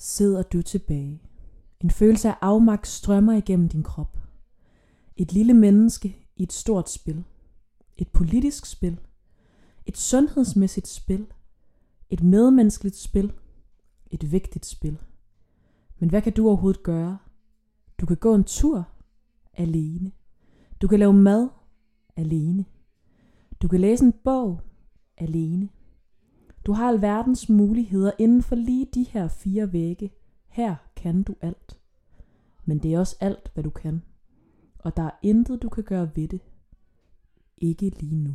sidder du tilbage. En følelse af afmagt strømmer igennem din krop. Et lille menneske i et stort spil. Et politisk spil. Et sundhedsmæssigt spil. Et medmenneskeligt spil. Et vigtigt spil. Men hvad kan du overhovedet gøre? Du kan gå en tur alene. Du kan lave mad alene. Du kan læse en bog alene. Du har alverdens muligheder inden for lige de her fire vægge. Her kan du alt. Men det er også alt, hvad du kan. Og der er intet, du kan gøre ved det. Ikke lige nu.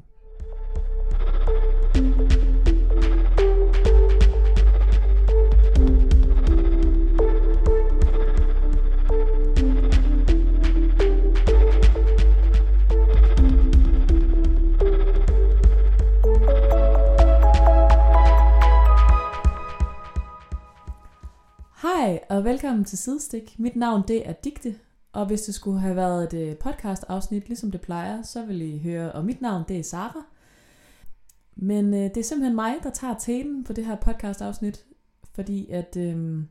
Hej og velkommen til Sidestik. Mit navn det er Digte, og hvis det skulle have været et øh, podcast afsnit, ligesom det plejer, så vil I høre, og mit navn det er Sara. Men øh, det er simpelthen mig, der tager tæten på det her podcast afsnit, fordi at, øh,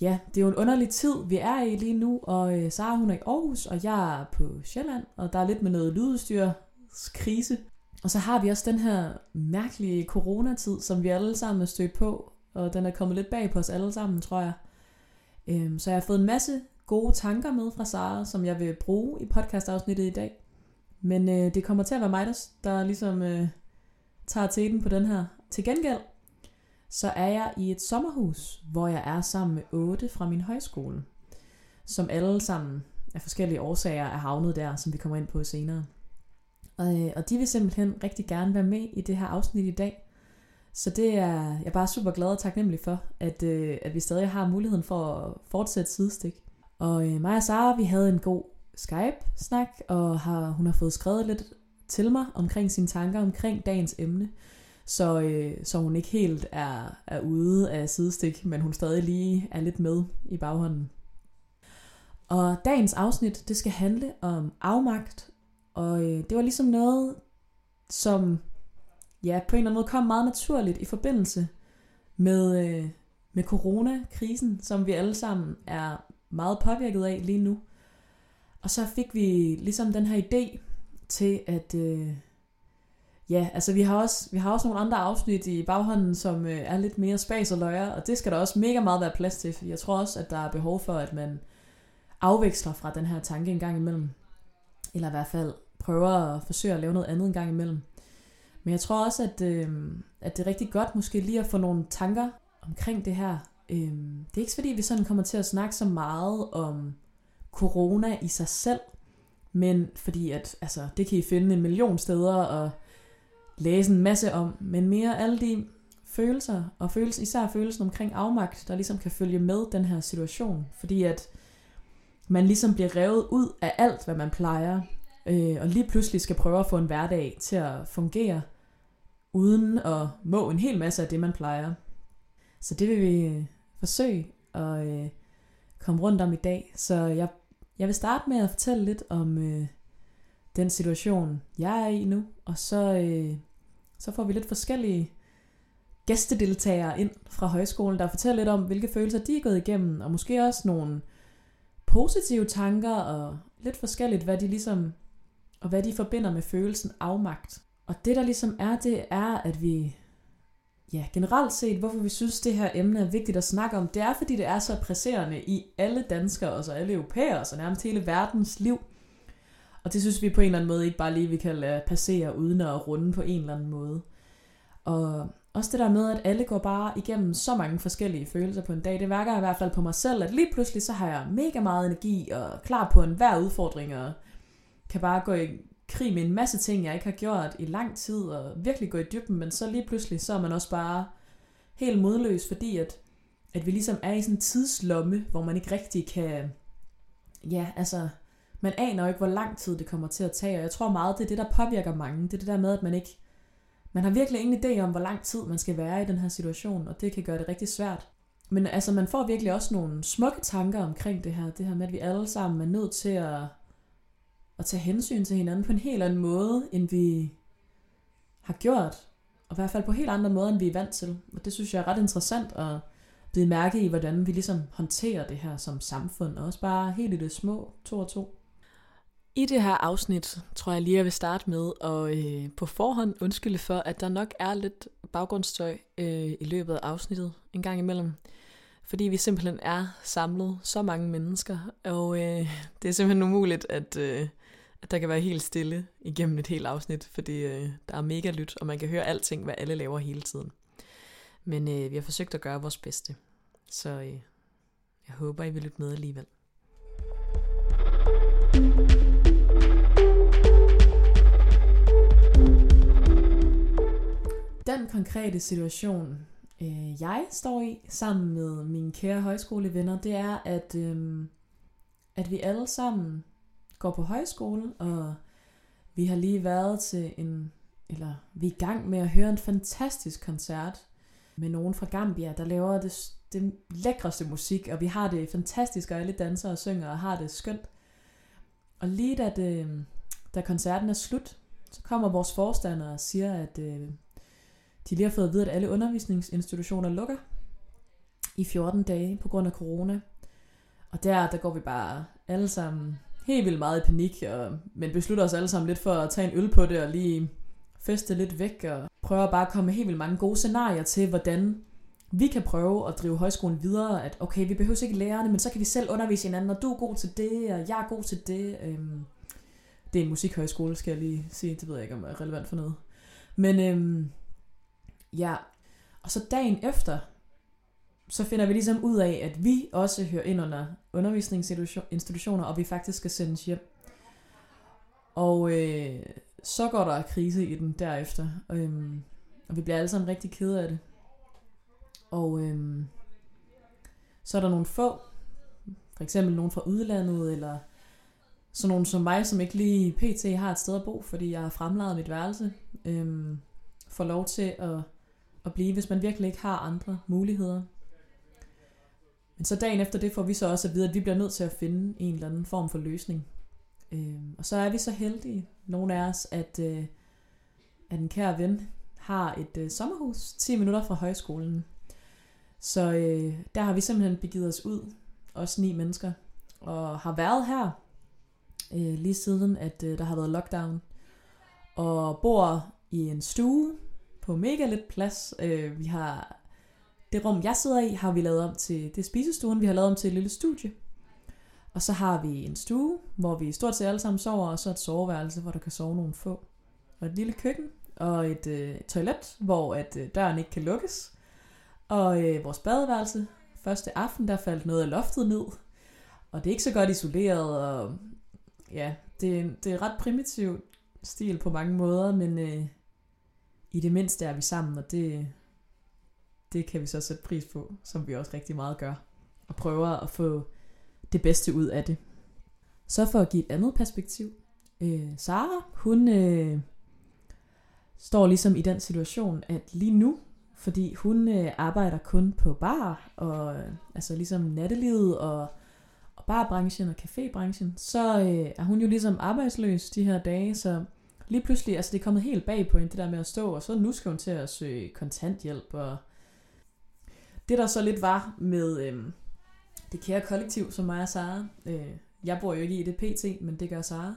ja, det er jo en underlig tid, vi er i lige nu, og øh, Sara hun er i Aarhus, og jeg er på Sjælland, og der er lidt med noget lydudstyrskrise. Og så har vi også den her mærkelige coronatid, som vi alle sammen er stødt på, og den er kommet lidt bag på os alle sammen, tror jeg. Øhm, så jeg har fået en masse gode tanker med fra Sara, som jeg vil bruge i podcastafsnittet i dag. Men øh, det kommer til at være mig, der, der ligesom øh, tager teten på den her. Til gengæld, så er jeg i et sommerhus, hvor jeg er sammen med otte fra min højskole, som alle sammen af forskellige årsager er havnet der, som vi kommer ind på senere. Og, øh, og de vil simpelthen rigtig gerne være med i det her afsnit i dag. Så det er jeg er bare super glad og taknemmelig for, at, øh, at vi stadig har muligheden for at fortsætte sidestik. Og øh, mig og Sara, vi havde en god Skype-snak, og har, hun har fået skrevet lidt til mig omkring sine tanker omkring dagens emne. Så, øh, så hun ikke helt er, er ude af sidestik, men hun stadig lige er lidt med i baghånden. Og dagens afsnit, det skal handle om afmagt, og øh, det var ligesom noget, som ja, på en eller anden måde kom meget naturligt i forbindelse med, øh, med coronakrisen, som vi alle sammen er meget påvirket af lige nu. Og så fik vi ligesom den her idé til at, øh, ja, altså vi har, også, vi har også nogle andre afsnit i baghånden, som øh, er lidt mere spas og løjer, og det skal der også mega meget være plads til, for jeg tror også, at der er behov for, at man afveksler fra den her tanke en gang imellem. Eller i hvert fald prøver at forsøge at lave noget andet en gang imellem. Men jeg tror også, at, øh, at det er rigtig godt måske lige at få nogle tanker omkring det her. Øh, det er ikke fordi, vi sådan kommer til at snakke så meget om corona i sig selv, men fordi at, altså, det kan I finde en million steder og læse en masse om, men mere alle de følelser, og følelsen, især følelsen omkring afmagt, der ligesom kan følge med den her situation. Fordi at man ligesom bliver revet ud af alt, hvad man plejer, øh, og lige pludselig skal prøve at få en hverdag til at fungere, uden at må en hel masse af det, man plejer. Så det vil vi øh, forsøge at øh, komme rundt om i dag. Så jeg, jeg vil starte med at fortælle lidt om øh, den situation, jeg er i nu, og så, øh, så får vi lidt forskellige gæstedeltagere ind fra højskolen, der fortæller lidt om, hvilke følelser de er gået igennem, og måske også nogle positive tanker, og lidt forskelligt, hvad de ligesom, og hvad de forbinder med følelsen afmagt. Og det der ligesom er, det er, at vi ja, generelt set, hvorfor vi synes, det her emne er vigtigt at snakke om, det er, fordi det er så presserende i alle danskere, og så alle europæere, og nærmest hele verdens liv. Og det synes vi på en eller anden måde ikke bare lige, vi kan lade passere uden at runde på en eller anden måde. Og også det der med, at alle går bare igennem så mange forskellige følelser på en dag, det værker i hvert fald på mig selv, at lige pludselig så har jeg mega meget energi og klar på enhver udfordring, og kan bare gå i krig med en masse ting, jeg ikke har gjort i lang tid, og virkelig gå i dybden, men så lige pludselig, så er man også bare helt modløs, fordi at, at vi ligesom er i sådan en tidslomme, hvor man ikke rigtig kan, ja, altså, man aner jo ikke, hvor lang tid det kommer til at tage, og jeg tror meget, det er det, der påvirker mange, det er det der med, at man ikke, man har virkelig ingen idé om, hvor lang tid man skal være i den her situation, og det kan gøre det rigtig svært. Men altså, man får virkelig også nogle smukke tanker omkring det her, det her med, at vi alle sammen er nødt til at at tage hensyn til hinanden på en helt anden måde, end vi har gjort. Og i hvert fald på helt andre måder, end vi er vant til. Og det synes jeg er ret interessant at blive mærke i, hvordan vi ligesom håndterer det her som samfund, og også bare helt i det små, to og to. I det her afsnit tror jeg lige, jeg vil starte med at øh, på forhånd undskylde for, at der nok er lidt baggrundsstøj øh, i løbet af afsnittet en gang imellem. Fordi vi simpelthen er samlet så mange mennesker, og øh, det er simpelthen umuligt, at, øh, at der kan være helt stille igennem et helt afsnit, fordi øh, der er mega lyt, og man kan høre alting, hvad alle laver hele tiden. Men øh, vi har forsøgt at gøre vores bedste, så øh, jeg håber, I vil lytte med alligevel. Den konkrete situation, øh, jeg står i sammen med mine kære højskolevenner, det er, at, øh, at vi alle sammen går på højskole, og vi har lige været til en, eller vi er i gang med at høre en fantastisk koncert med nogen fra Gambia, der laver det, det lækreste musik, og vi har det fantastisk, og alle danser og synger og har det skønt. Og lige da, det, da koncerten er slut, så kommer vores forstander og siger, at øh, de lige har fået at vide, at alle undervisningsinstitutioner lukker i 14 dage på grund af corona. Og der, der går vi bare alle sammen helt vildt meget i panik, og, men beslutter os alle sammen lidt for at tage en øl på det og lige feste lidt væk og prøve bare at komme med helt vildt mange gode scenarier til, hvordan vi kan prøve at drive højskolen videre, at okay, vi behøver ikke lærerne, men så kan vi selv undervise hinanden, og du er god til det, og jeg er god til det. Øhm, det er en musikhøjskole, skal jeg lige sige. Det ved jeg ikke, om det er relevant for noget. Men øhm, ja, og så dagen efter, så finder vi ligesom ud af, at vi også hører ind under undervisningsinstitutioner, og vi faktisk skal sendes hjem. Og øh, så går der krise i den derefter, øh, og vi bliver alle sammen rigtig kede af det. Og øh, så er der nogle få, for eksempel nogen fra udlandet, eller sådan nogen som mig, som ikke lige pt. har et sted at bo, fordi jeg har fremladet mit værelse, øh, får lov til at, at blive, hvis man virkelig ikke har andre muligheder. Men så dagen efter det får vi så også at vide, at vi bliver nødt til at finde en eller anden form for løsning. Øh, og så er vi så heldige, nogle af os, at, øh, at en kære ven har et øh, sommerhus 10 minutter fra højskolen. Så øh, der har vi simpelthen begivet os ud, os ni mennesker, og har været her øh, lige siden, at øh, der har været lockdown. Og bor i en stue på mega lidt plads. Øh, vi har det rum, jeg sidder i, har vi lavet om til, det er spisestuen, vi har lavet om til et lille studie. Og så har vi en stue, hvor vi stort set alle sammen sover, og så et soveværelse, hvor der kan sove nogle få. Og et lille køkken, og et øh, toilet, hvor at øh, døren ikke kan lukkes. Og øh, vores badeværelse. Første aften, der faldt noget af loftet ned. Og det er ikke så godt isoleret, og ja, det, det er ret primitiv stil på mange måder, men øh, i det mindste er vi sammen, og det, det kan vi så sætte pris på, som vi også rigtig meget gør. Og prøver at få det bedste ud af det. Så for at give et andet perspektiv. Øh, Sara, hun øh, står ligesom i den situation, at lige nu, fordi hun øh, arbejder kun på bar, og øh, altså ligesom nattelivet og, og barbranchen og cafébranchen, så øh, er hun jo ligesom arbejdsløs de her dage, så lige pludselig, altså det er kommet helt bag på hende, det der med at stå, og så nu skal hun til at søge kontanthjælp, og det der så lidt var med øh, det kære kollektiv, som mig og Sara, øh, jeg bor jo ikke i det pt, men det gør Sara,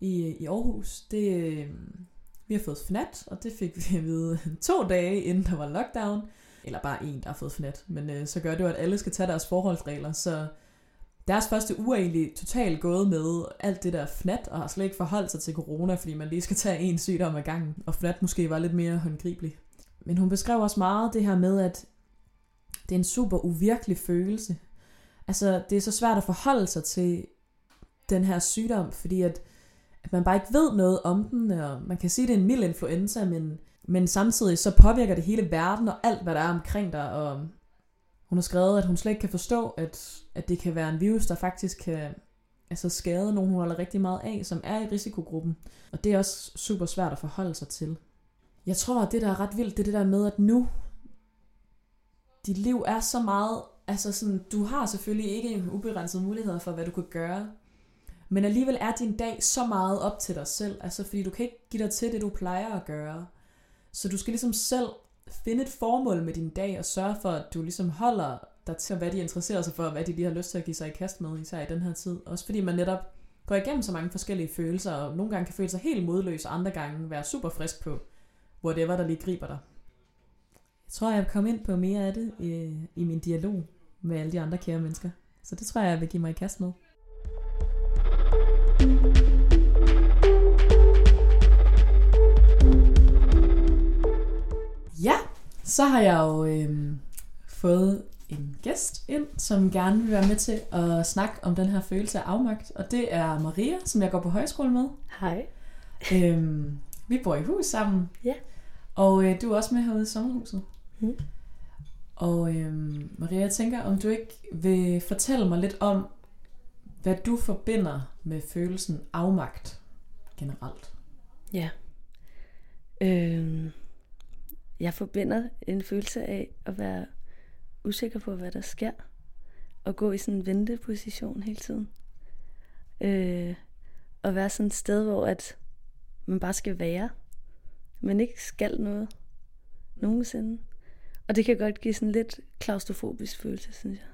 i, i Aarhus, det, øh, vi har fået fnat, og det fik vi at vide to dage, inden der var lockdown. Eller bare en, der har fået fnat. Men øh, så gør det jo, at alle skal tage deres forholdsregler, så deres første uge er egentlig totalt gået med alt det der fnat, og har slet ikke forholdt sig til corona, fordi man lige skal tage en sygdom ad gangen, og fnat måske var lidt mere håndgribelig. Men hun beskrev også meget det her med, at det er en super uvirkelig følelse. Altså, det er så svært at forholde sig til den her sygdom, fordi at at man bare ikke ved noget om den, og man kan sige, at det er en mild influenza, men, men samtidig så påvirker det hele verden og alt, hvad der er omkring dig, og hun har skrevet, at hun slet ikke kan forstå, at, at det kan være en virus, der faktisk kan altså skade nogen, hun holder rigtig meget af, som er i risikogruppen. Og det er også super svært at forholde sig til. Jeg tror, at det, der er ret vildt, det er det der med, at nu, dit liv er så meget, altså sådan, du har selvfølgelig ikke ubegrænset muligheder for, hvad du kan gøre, men alligevel er din dag så meget op til dig selv, altså fordi du kan ikke give dig til det, du plejer at gøre. Så du skal ligesom selv finde et formål med din dag og sørge for, at du ligesom holder der til, hvad de interesserer sig for, og hvad de lige har lyst til at give sig i kast med, især i den her tid. Også fordi man netop går igennem så mange forskellige følelser, og nogle gange kan føle sig helt modløs, og andre gange være super frisk på, whatever der lige griber dig. Jeg tror, jeg kommer ind på mere af det i, i min dialog med alle de andre kære mennesker. Så det tror jeg, jeg vil give mig i kast med. Ja, så har jeg jo øh, fået en gæst ind, som gerne vil være med til at snakke om den her følelse af afmagt. Og det er Maria, som jeg går på højskole med. Hej. Øhm, vi bor i hus sammen. Ja. Og øh, du er også med herude i sommerhuset. Mm. Og øhm, Maria, jeg tænker, om du ikke vil fortælle mig lidt om, hvad du forbinder med følelsen afmagt generelt. Ja. Øhm, jeg forbinder en følelse af at være usikker på, hvad der sker. Og gå i sådan en venteposition hele tiden. Øh, og være sådan et sted, hvor at man bare skal være. Man ikke skal noget. Nogensinde. Og det kan godt give sådan lidt klaustrofobisk følelse, synes jeg.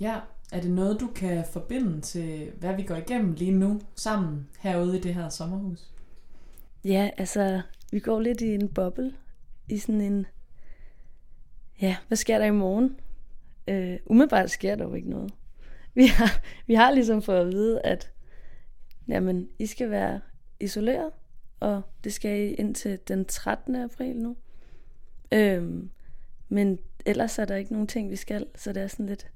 Ja, er det noget, du kan forbinde til, hvad vi går igennem lige nu sammen herude i det her sommerhus? Ja, altså, vi går lidt i en boble. I sådan en... Ja, hvad sker der i morgen? Øh, umiddelbart sker der jo ikke noget. Vi har, vi har ligesom fået at vide, at jamen, I skal være isoleret, og det skal I indtil den 13. april nu. Øhm, men ellers er der ikke nogen ting, vi skal, så det er sådan lidt,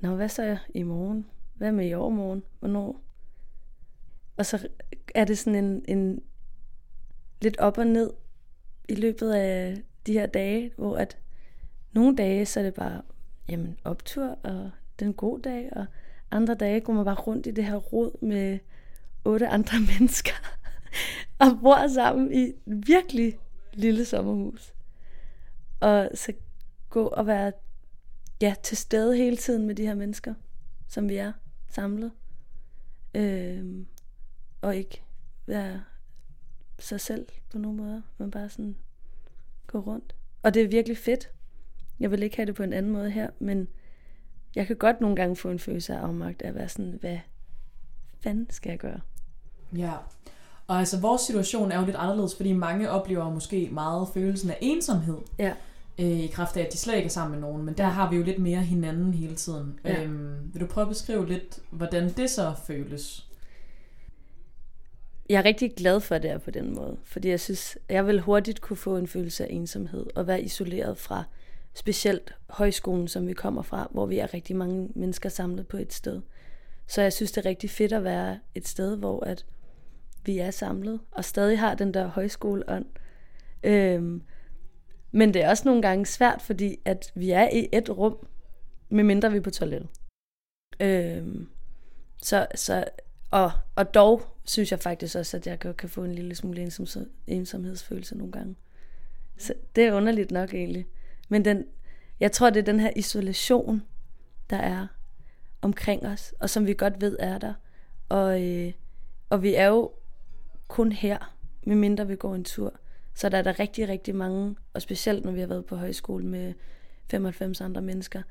Nå, hvad så i morgen? Hvad med i overmorgen? Hvornår? Og så er det sådan en, en lidt op og ned i løbet af de her dage, hvor at nogle dage, så er det bare jamen, optur, og den gode dag, og andre dage går man bare rundt i det her rod med otte andre mennesker, og bor sammen i et virkelig lille sommerhus. Og så gå og være ja, til stede hele tiden med de her mennesker, som vi er samlet. Øhm, og ikke være sig selv på nogen måde, men bare sådan gå rundt. Og det er virkelig fedt. Jeg vil ikke have det på en anden måde her, men jeg kan godt nogle gange få en følelse af afmagt af at være sådan, hvad fanden skal jeg gøre? Ja, og altså vores situation er jo lidt anderledes, fordi mange oplever måske meget følelsen af ensomhed. Ja. Øh, I kraft af, at de slet ikke er sammen med nogen. Men der har vi jo lidt mere hinanden hele tiden. Ja. Øhm, vil du prøve at beskrive lidt, hvordan det så føles? Jeg er rigtig glad for, at det er på den måde. Fordi jeg synes, jeg vil hurtigt kunne få en følelse af ensomhed og være isoleret fra specielt højskolen, som vi kommer fra, hvor vi er rigtig mange mennesker samlet på et sted. Så jeg synes, det er rigtig fedt at være et sted, hvor at vi er samlet og stadig har den der højskoleånd. Øhm, men det er også nogle gange svært, fordi at vi er i et rum, medmindre vi er på toilettet. Øhm, så, så, og, og dog synes jeg faktisk også, at jeg godt kan få en lille smule ensom, ensomhedsfølelse nogle gange. Så det er underligt nok egentlig. Men den, jeg tror, det er den her isolation, der er omkring os, og som vi godt ved er der. Og, øh, og vi er jo kun her, medmindre vi går en tur. Så der er der rigtig, rigtig mange, og specielt når vi har været på højskole med 95 andre mennesker,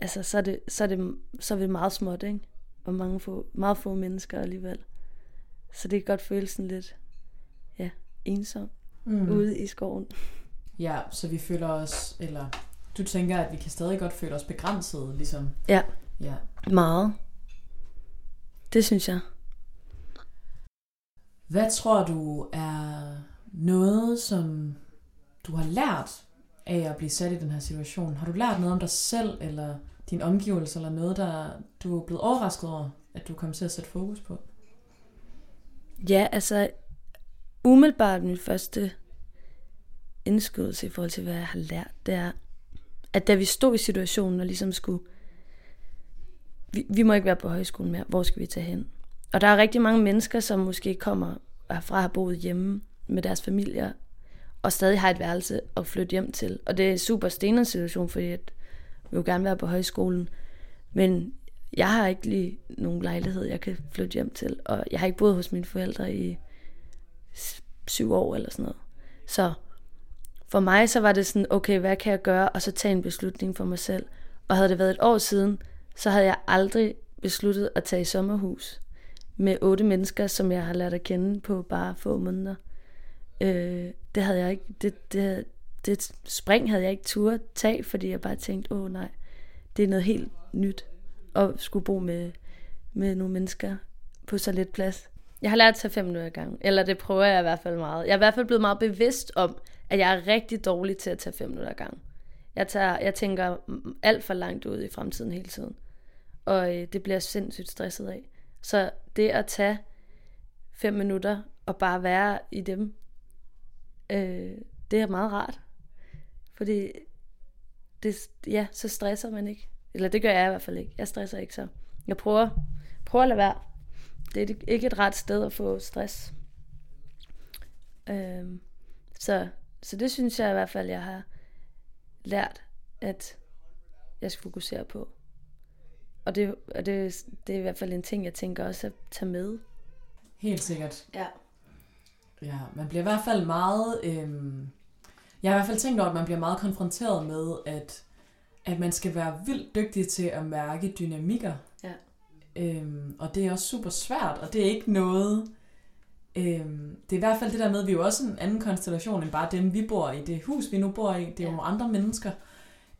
altså så er det, så er det, så er det meget småt, ikke? Og mange få, meget få mennesker alligevel. Så det kan godt føles sådan lidt, ja, ensom mm. ude i skoven. Ja, så vi føler os, eller du tænker, at vi kan stadig godt føle os begrænset, ligesom. Ja, Ja. meget. Det synes jeg. Hvad tror du er noget, som du har lært af at blive sat i den her situation? Har du lært noget om dig selv, eller din omgivelse, eller noget, der du er blevet overrasket over, at du kom til at sætte fokus på? Ja, altså umiddelbart min første indskydelse i forhold til, hvad jeg har lært, det er, at da vi stod i situationen og ligesom skulle, vi, vi må ikke være på højskolen mere, hvor skal vi tage hen? Og der er rigtig mange mennesker, som måske kommer fra at boet hjemme med deres familier, og stadig har et værelse at flytte hjem til. Og det er en super stenet situation, fordi at vi jo gerne være på højskolen. Men jeg har ikke lige nogen lejlighed, jeg kan flytte hjem til. Og jeg har ikke boet hos mine forældre i syv år eller sådan noget. Så for mig så var det sådan, okay, hvad kan jeg gøre? Og så tage en beslutning for mig selv. Og havde det været et år siden, så havde jeg aldrig besluttet at tage i sommerhus med otte mennesker, som jeg har lært at kende på bare få måneder. Øh, det havde jeg ikke, det, det, det spring havde jeg ikke tur tage, fordi jeg bare tænkte, åh nej, det er noget helt nyt at skulle bo med, med nogle mennesker på så lidt plads. Jeg har lært at tage fem minutter i gang, eller det prøver jeg i hvert fald meget. Jeg er i hvert fald blevet meget bevidst om, at jeg er rigtig dårlig til at tage fem minutter i gang. Jeg, tager, jeg tænker alt for langt ud i fremtiden hele tiden. Og øh, det bliver jeg sindssygt stresset af. Så det at tage fem minutter og bare være i dem, øh, det er meget rart. Fordi det, ja, så stresser man ikke. Eller det gør jeg i hvert fald ikke. Jeg stresser ikke så. Jeg prøver, prøver at lade være. Det er ikke et ret sted at få stress. Øhm, så, så det synes jeg i hvert fald, jeg har lært, at jeg skal fokusere på. Og det, og det, det er i hvert fald en ting, jeg tænker også at tage med. Helt sikkert. Ja. Ja, man bliver i hvert fald meget... Øhm, jeg har i hvert fald tænkt over, at man bliver meget konfronteret med, at, at man skal være vildt dygtig til at mærke dynamikker. Ja. Øhm, og det er også super svært, og det er ikke noget... Øhm, det er i hvert fald det der med, at vi er jo også en anden konstellation end bare dem, vi bor i. Det hus, vi nu bor i, det er ja. jo andre mennesker.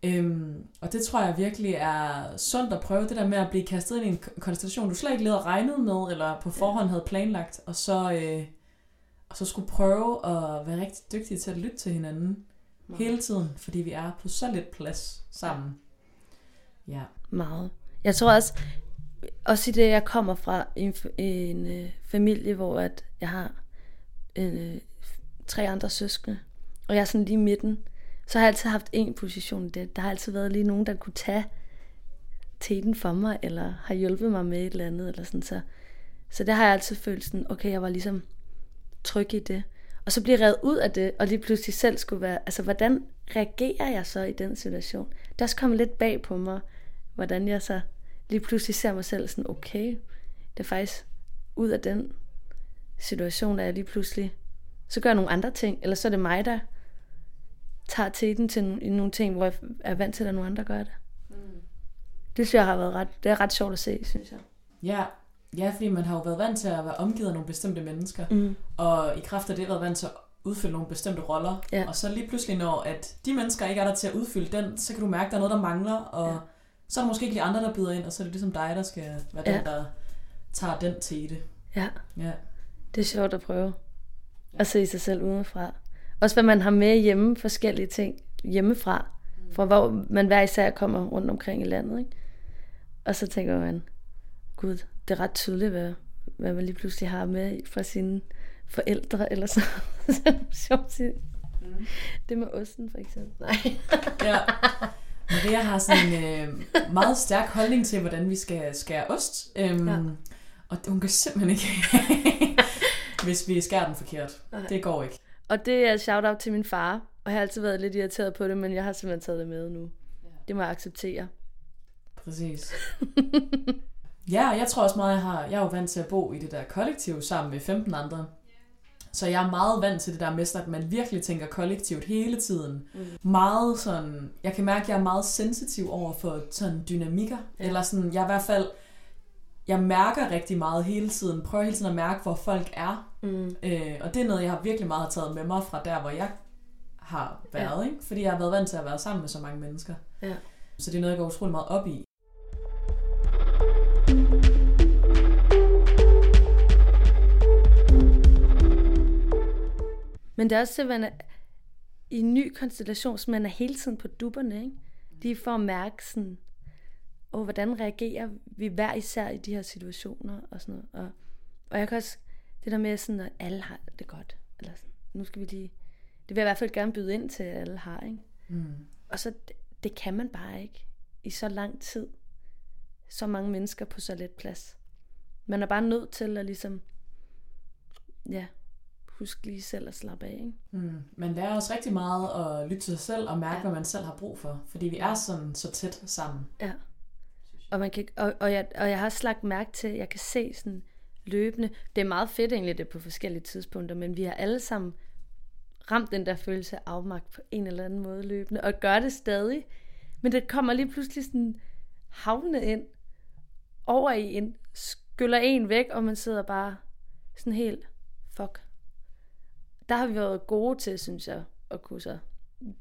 Øhm, og det tror jeg virkelig er sundt at prøve, det der med at blive kastet ind i en konstellation, du slet ikke havde regnet med, eller på forhånd havde planlagt, og så, øh, og så skulle prøve at være rigtig dygtige til at lytte til hinanden Meget. hele tiden, fordi vi er på så lidt plads sammen. Ja. Meget. Jeg tror også, også i det, jeg kommer fra en, en øh, familie, hvor at jeg har øh, tre andre søskende, og jeg er sådan lige i midten, så har jeg altid haft en position i det. Der har altid været lige nogen, der kunne tage teten for mig, eller har hjulpet mig med et eller andet, eller sådan så. Så det har jeg altid følt sådan, okay, jeg var ligesom tryg i det. Og så bliver revet ud af det, og lige pludselig selv skulle være, altså hvordan reagerer jeg så i den situation? Det er også kommet lidt bag på mig, hvordan jeg så lige pludselig ser mig selv sådan, okay, det er faktisk ud af den situation, der jeg lige pludselig, så gør jeg nogle andre ting, eller så er det mig, der tager teten til nogle ting, hvor jeg er vant til, at nogle andre gør det. Mm. Det synes jeg har været ret, det er ret sjovt at se, synes jeg. Ja, ja, fordi man har jo været vant til at være omgivet af nogle bestemte mennesker, mm. og i kraft af det været vant til at udfylde nogle bestemte roller, ja. og så lige pludselig, når at de mennesker ikke er der til at udfylde den, så kan du mærke, at der er noget, der mangler, og ja. så er der måske ikke lige andre, der byder ind, og så er det ligesom dig, der skal være ja. den, der tager den til det. Ja. ja. Det er sjovt at prøve at se sig selv udefra. Også hvad man har med hjemme, forskellige ting hjemmefra, fra hvor man hver især kommer rundt omkring i landet. Ikke? Og så tænker man, gud, det er ret tydeligt, hvad, hvad man lige pludselig har med fra sine forældre, eller så. Sjovt mm. Det med osten, for eksempel. Nej. ja. Maria har sådan en øh, meget stærk holdning til, hvordan vi skal skære ost. Øhm, ja. Og hun kan simpelthen ikke, hvis vi skærer den forkert. Okay. Det går ikke. Og det er shout-out til min far. Og jeg har altid været lidt irriteret på det, men jeg har simpelthen taget det med nu. Ja. Det må jeg acceptere. Præcis. Ja, jeg tror også meget, jeg har... Jeg er jo vant til at bo i det der kollektiv sammen med 15 andre. Så jeg er meget vant til det der med, at man virkelig tænker kollektivt hele tiden. Mm. Meget sådan... Jeg kan mærke, at jeg er meget sensitiv over for sådan dynamikker. Ja. Eller sådan, jeg i hvert fald jeg mærker rigtig meget hele tiden. Prøver hele tiden at mærke, hvor folk er. Mm. Øh, og det er noget, jeg har virkelig meget taget med mig fra der, hvor jeg har været. Ja. Ikke? Fordi jeg har været vant til at være sammen med så mange mennesker. Ja. Så det er noget, jeg går utrolig meget op i. Men det er også, at man er i en ny konstellation, så man er hele tiden på dupperne. Ikke? De får at mærke sådan, og hvordan reagerer vi hver især i de her situationer og sådan noget. Og, og jeg kan også, det der med sådan, at alle har det godt, eller sådan, nu skal vi lige, det vil jeg i hvert fald gerne byde ind til, at alle har, ikke? Mm. Og så, det, det kan man bare ikke i så lang tid. Så mange mennesker på så let plads. Man er bare nødt til at ligesom, ja, huske lige selv at slappe af. Ikke? Mm. Man lærer også rigtig meget at lytte til sig selv og mærke, ja. hvad man selv har brug for. Fordi vi er sådan så tæt sammen. Ja. Og, man kan, og, og, jeg, og jeg har også lagt mærke til, at jeg kan se sådan løbende, det er meget fedt egentlig det på forskellige tidspunkter, men vi har alle sammen ramt den der følelse af afmagt på en eller anden måde løbende, og gør det stadig, Men det kommer lige pludselig sådan havne ind over i en, skyller en væk, og man sidder bare sådan helt, fuck. Der har vi været gode til, synes jeg, at kunne så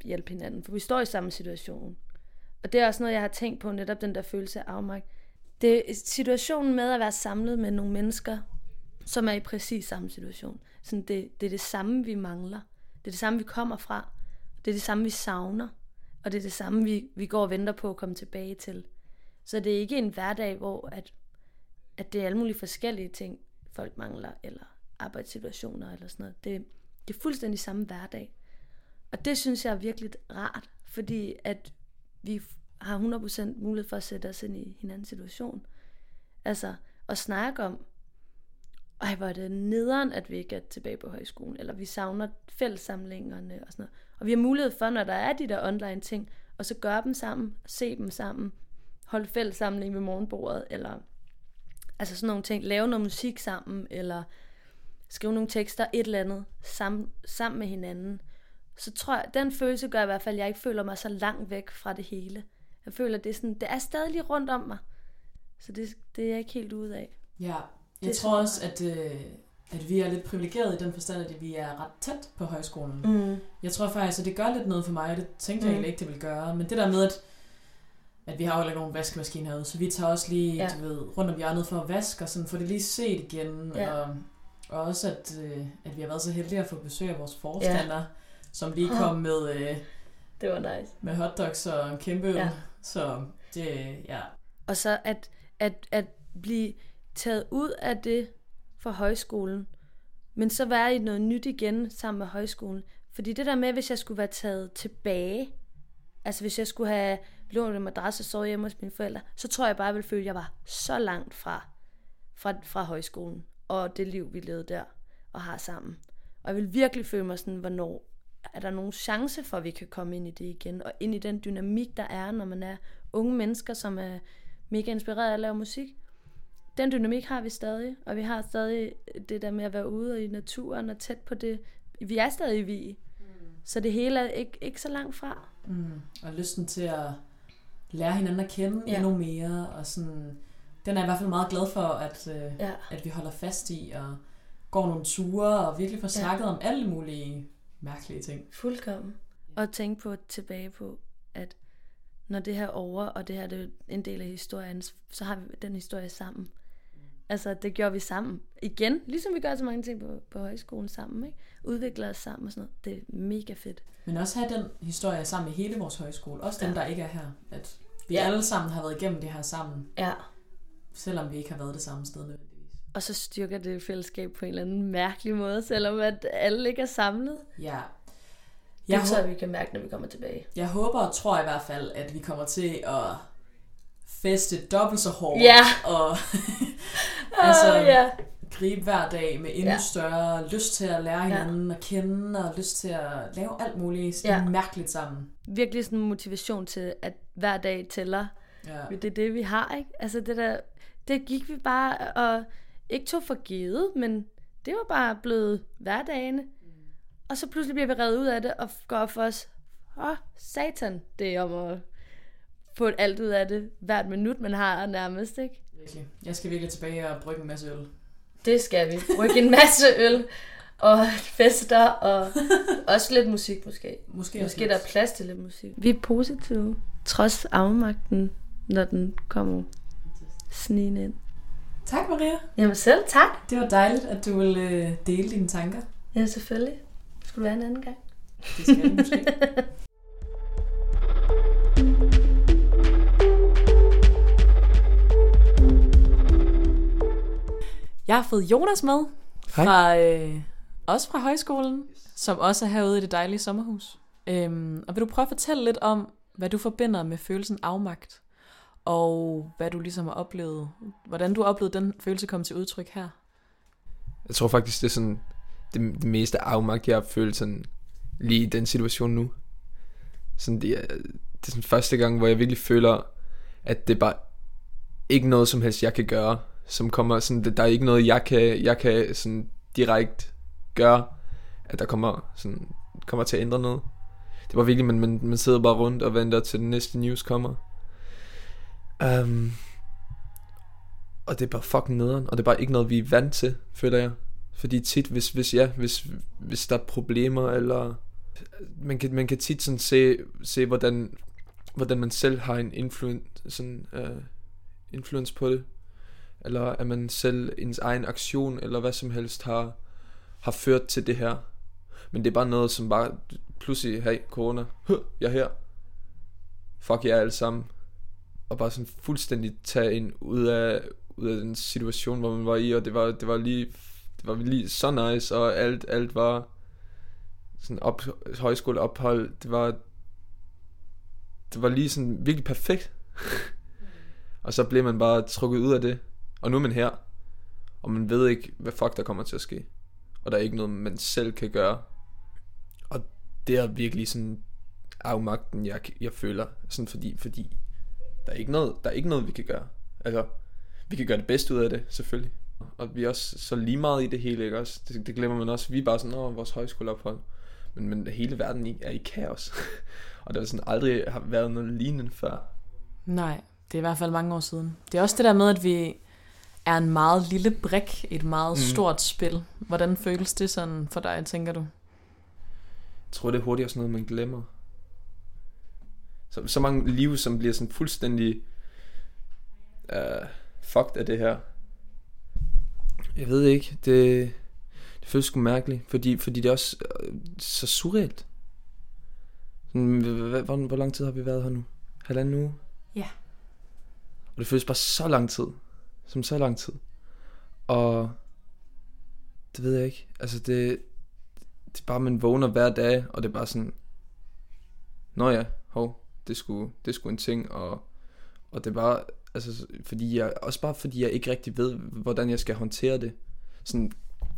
hjælpe hinanden, for vi står i samme situation. Og det er også noget, jeg har tænkt på, netop den der følelse af afmagt. Det er situationen med at være samlet med nogle mennesker, som er i præcis samme situation. Sådan det, det er det samme, vi mangler. Det er det samme, vi kommer fra. Det er det samme, vi savner. Og det er det samme, vi, vi går og venter på at komme tilbage til. Så det er ikke en hverdag, hvor at, at det er alle mulige forskellige ting, folk mangler, eller arbejdssituationer eller sådan noget. Det, det er fuldstændig samme hverdag. Og det synes jeg er virkelig rart, fordi at vi har 100% mulighed for at sætte os ind i hinandens situation. Altså at snakke om, ej hvor er det nederen, at vi ikke er tilbage på højskolen, eller vi savner fællessamlingerne og sådan noget. Og vi har mulighed for, når der er de der online ting, og så gøre dem sammen, se dem sammen, holde fællessamling ved morgenbordet, eller altså sådan nogle ting, lave noget musik sammen, eller skrive nogle tekster, et eller andet, sammen, sammen med hinanden så tror jeg, den følelse gør i hvert fald, at jeg ikke føler mig så langt væk fra det hele. Jeg føler, at det er, sådan, det er stadig lige rundt om mig. Så det, det er jeg ikke helt ude af. Ja, jeg det tror også, at, øh, at vi er lidt privilegerede i den forstand, at vi er ret tæt på højskolen. Mm. Jeg tror faktisk, at det gør lidt noget for mig, og det tænkte mm. jeg egentlig ikke, det ville gøre. Men det der med, at, at vi har jo ikke nogen vaskemaskine herude, så vi tager også lige ja. du ved, rundt om hjørnet for at vaske, og sådan, få det lige set igen. Ja. Og, og også, at, øh, at vi har været så heldige at få besøg af vores forstander. Ja som lige kom med, øh, det var nice. med hotdogs og en kæmpe øl. Ja. Så det, ja. Og så at, at, at blive taget ud af det fra højskolen, men så være i noget nyt igen sammen med højskolen. Fordi det der med, hvis jeg skulle være taget tilbage, altså hvis jeg skulle have lånt en madras og sovet hjemme hos mine forældre, så tror jeg bare, jeg ville føle, at jeg var så langt fra, fra, fra højskolen og det liv, vi levede der og har sammen. Og jeg vil virkelig føle mig sådan, hvornår er der nogen chance for, at vi kan komme ind i det igen, og ind i den dynamik, der er, når man er unge mennesker, som er mega inspireret af at lave musik. Den dynamik har vi stadig, og vi har stadig det der med at være ude i naturen og tæt på det. Vi er stadig vi. Mm. Så det hele er ikke, ikke så langt fra. Mm. Og lysten til at lære hinanden at kende ja. endnu mere, og sådan, den er jeg i hvert fald meget glad for, at, øh, ja. at vi holder fast i, og går nogle ture, og virkelig får snakket ja. om alle mulige mærkelige ting. Fuldkommen. Og tænke på tilbage på, at når det her er over, og det her det er en del af historien, så har vi den historie sammen. Mm. Altså, det gjorde vi sammen. Igen, ligesom vi gør så mange ting på, på højskolen sammen, ikke? Udvikler os sammen og sådan noget. Det er mega fedt. Men også have den historie sammen med hele vores højskole. Også dem, ja. der ikke er her. At vi ja. alle sammen har været igennem det her sammen. Ja. Selvom vi ikke har været det samme sted nødvendigvis. Og så styrker det fællesskab på en eller anden mærkelig måde, selvom at alle ikke er samlet. Ja. Jeg det så vi kan mærke, når vi kommer tilbage. Jeg håber og tror i hvert fald, at vi kommer til at feste dobbelt så hårdt. Ja. Og altså, uh, yeah. gribe hver dag med endnu ja. større lyst til at lære hinanden ja. at kende, og lyst til at lave alt muligt ja. mærkeligt sammen. Virkelig sådan en motivation til, at hver dag tæller. Ja. Det er det, vi har, ikke? Altså det der, det gik vi bare og ikke tog for givet, men det var bare blevet hverdagene. Mm. Og så pludselig bliver vi reddet ud af det og går op for os, åh, oh, satan, det er om at få alt ud af det hvert minut, man har nærmest, ikke? Virkelig. Jeg skal virkelig tilbage og brygge en masse øl. Det skal vi. Brygge en masse øl og fester og også lidt musik måske. Måske, måske der er plads til lidt musik. Vi er positive, trods afmagten, når den kommer snigende ind. Tak, Maria. Jamen selv tak. Det var dejligt, at du ville øh, dele dine tanker. Ja, selvfølgelig. Det skulle være en anden gang. Det skal det måske. Jeg har fået Jonas med, fra, øh, også fra højskolen, som også er herude i det dejlige sommerhus. Øhm, og vil du prøve at fortælle lidt om, hvad du forbinder med følelsen afmagt? Og hvad du ligesom har oplevet. Hvordan du oplevede den følelse komme til udtryk her? Jeg tror faktisk, det er sådan det, det meste afmagt, jeg har følt sådan lige i den situation nu. Sådan det, er, det er sådan første gang, hvor jeg virkelig føler, at det er bare ikke noget som helst, jeg kan gøre, som kommer sådan, der er ikke noget, jeg kan, jeg kan sådan direkte gøre, at der kommer, sådan, kommer til at ændre noget. det var virkelig, man, man, man sidder bare rundt og venter til den næste news kommer. Um, og det er bare fucking nederen, og det er bare ikke noget, vi er vant til, føler jeg. Fordi tit, hvis, hvis, ja, hvis, hvis der er problemer, eller man kan, man kan tit sådan se, se hvordan, hvordan man selv har en influence, sådan, uh, influence på det. Eller at man selv, ens egen aktion, eller hvad som helst har, har ført til det her. Men det er bare noget, som bare pludselig, hey, corona, huh, jeg er her. Fuck jer alle sammen. Og bare sådan fuldstændig tage en ud af, ud af den situation, hvor man var i, og det var, det var lige, det var lige så nice, og alt, alt var sådan op, højskoleophold, det var, det var lige sådan virkelig perfekt. og så blev man bare trukket ud af det, og nu er man her, og man ved ikke, hvad fuck der kommer til at ske. Og der er ikke noget, man selv kan gøre. Og det er virkelig sådan afmagten, jeg, jeg føler, sådan fordi, fordi der er ikke noget, der er ikke noget, vi kan gøre. Altså, vi kan gøre det bedste ud af det, selvfølgelig. Og vi er også så lige meget i det hele, ikke også? Det, det glemmer man også. Vi er bare sådan, åh, vores højskoleophold. Men, men hele verden er i kaos. og der har sådan aldrig har været noget lignende før. Nej, det er i hvert fald mange år siden. Det er også det der med, at vi er en meget lille brik i et meget mm. stort spil. Hvordan føles det sådan for dig, tænker du? Jeg tror, det er hurtigt også noget, man glemmer. Så, så mange liv, som bliver sådan fuldstændig uh, fucked af det her. Jeg ved ikke, det, det føles sgu mærkeligt, fordi, fordi det er også uh, så surrealt. Sådan, hvor, hvor lang tid har vi været her nu? Halvanden uge? Ja. Og det føles bare så lang tid. Som så lang tid. Og det ved jeg ikke. Altså det, det er bare, man vågner hver dag, og det er bare sådan, Nå ja, hov, det skulle, det skulle en ting, og, og det var, altså, fordi jeg, også bare fordi jeg ikke rigtig ved, hvordan jeg skal håndtere det. Sådan,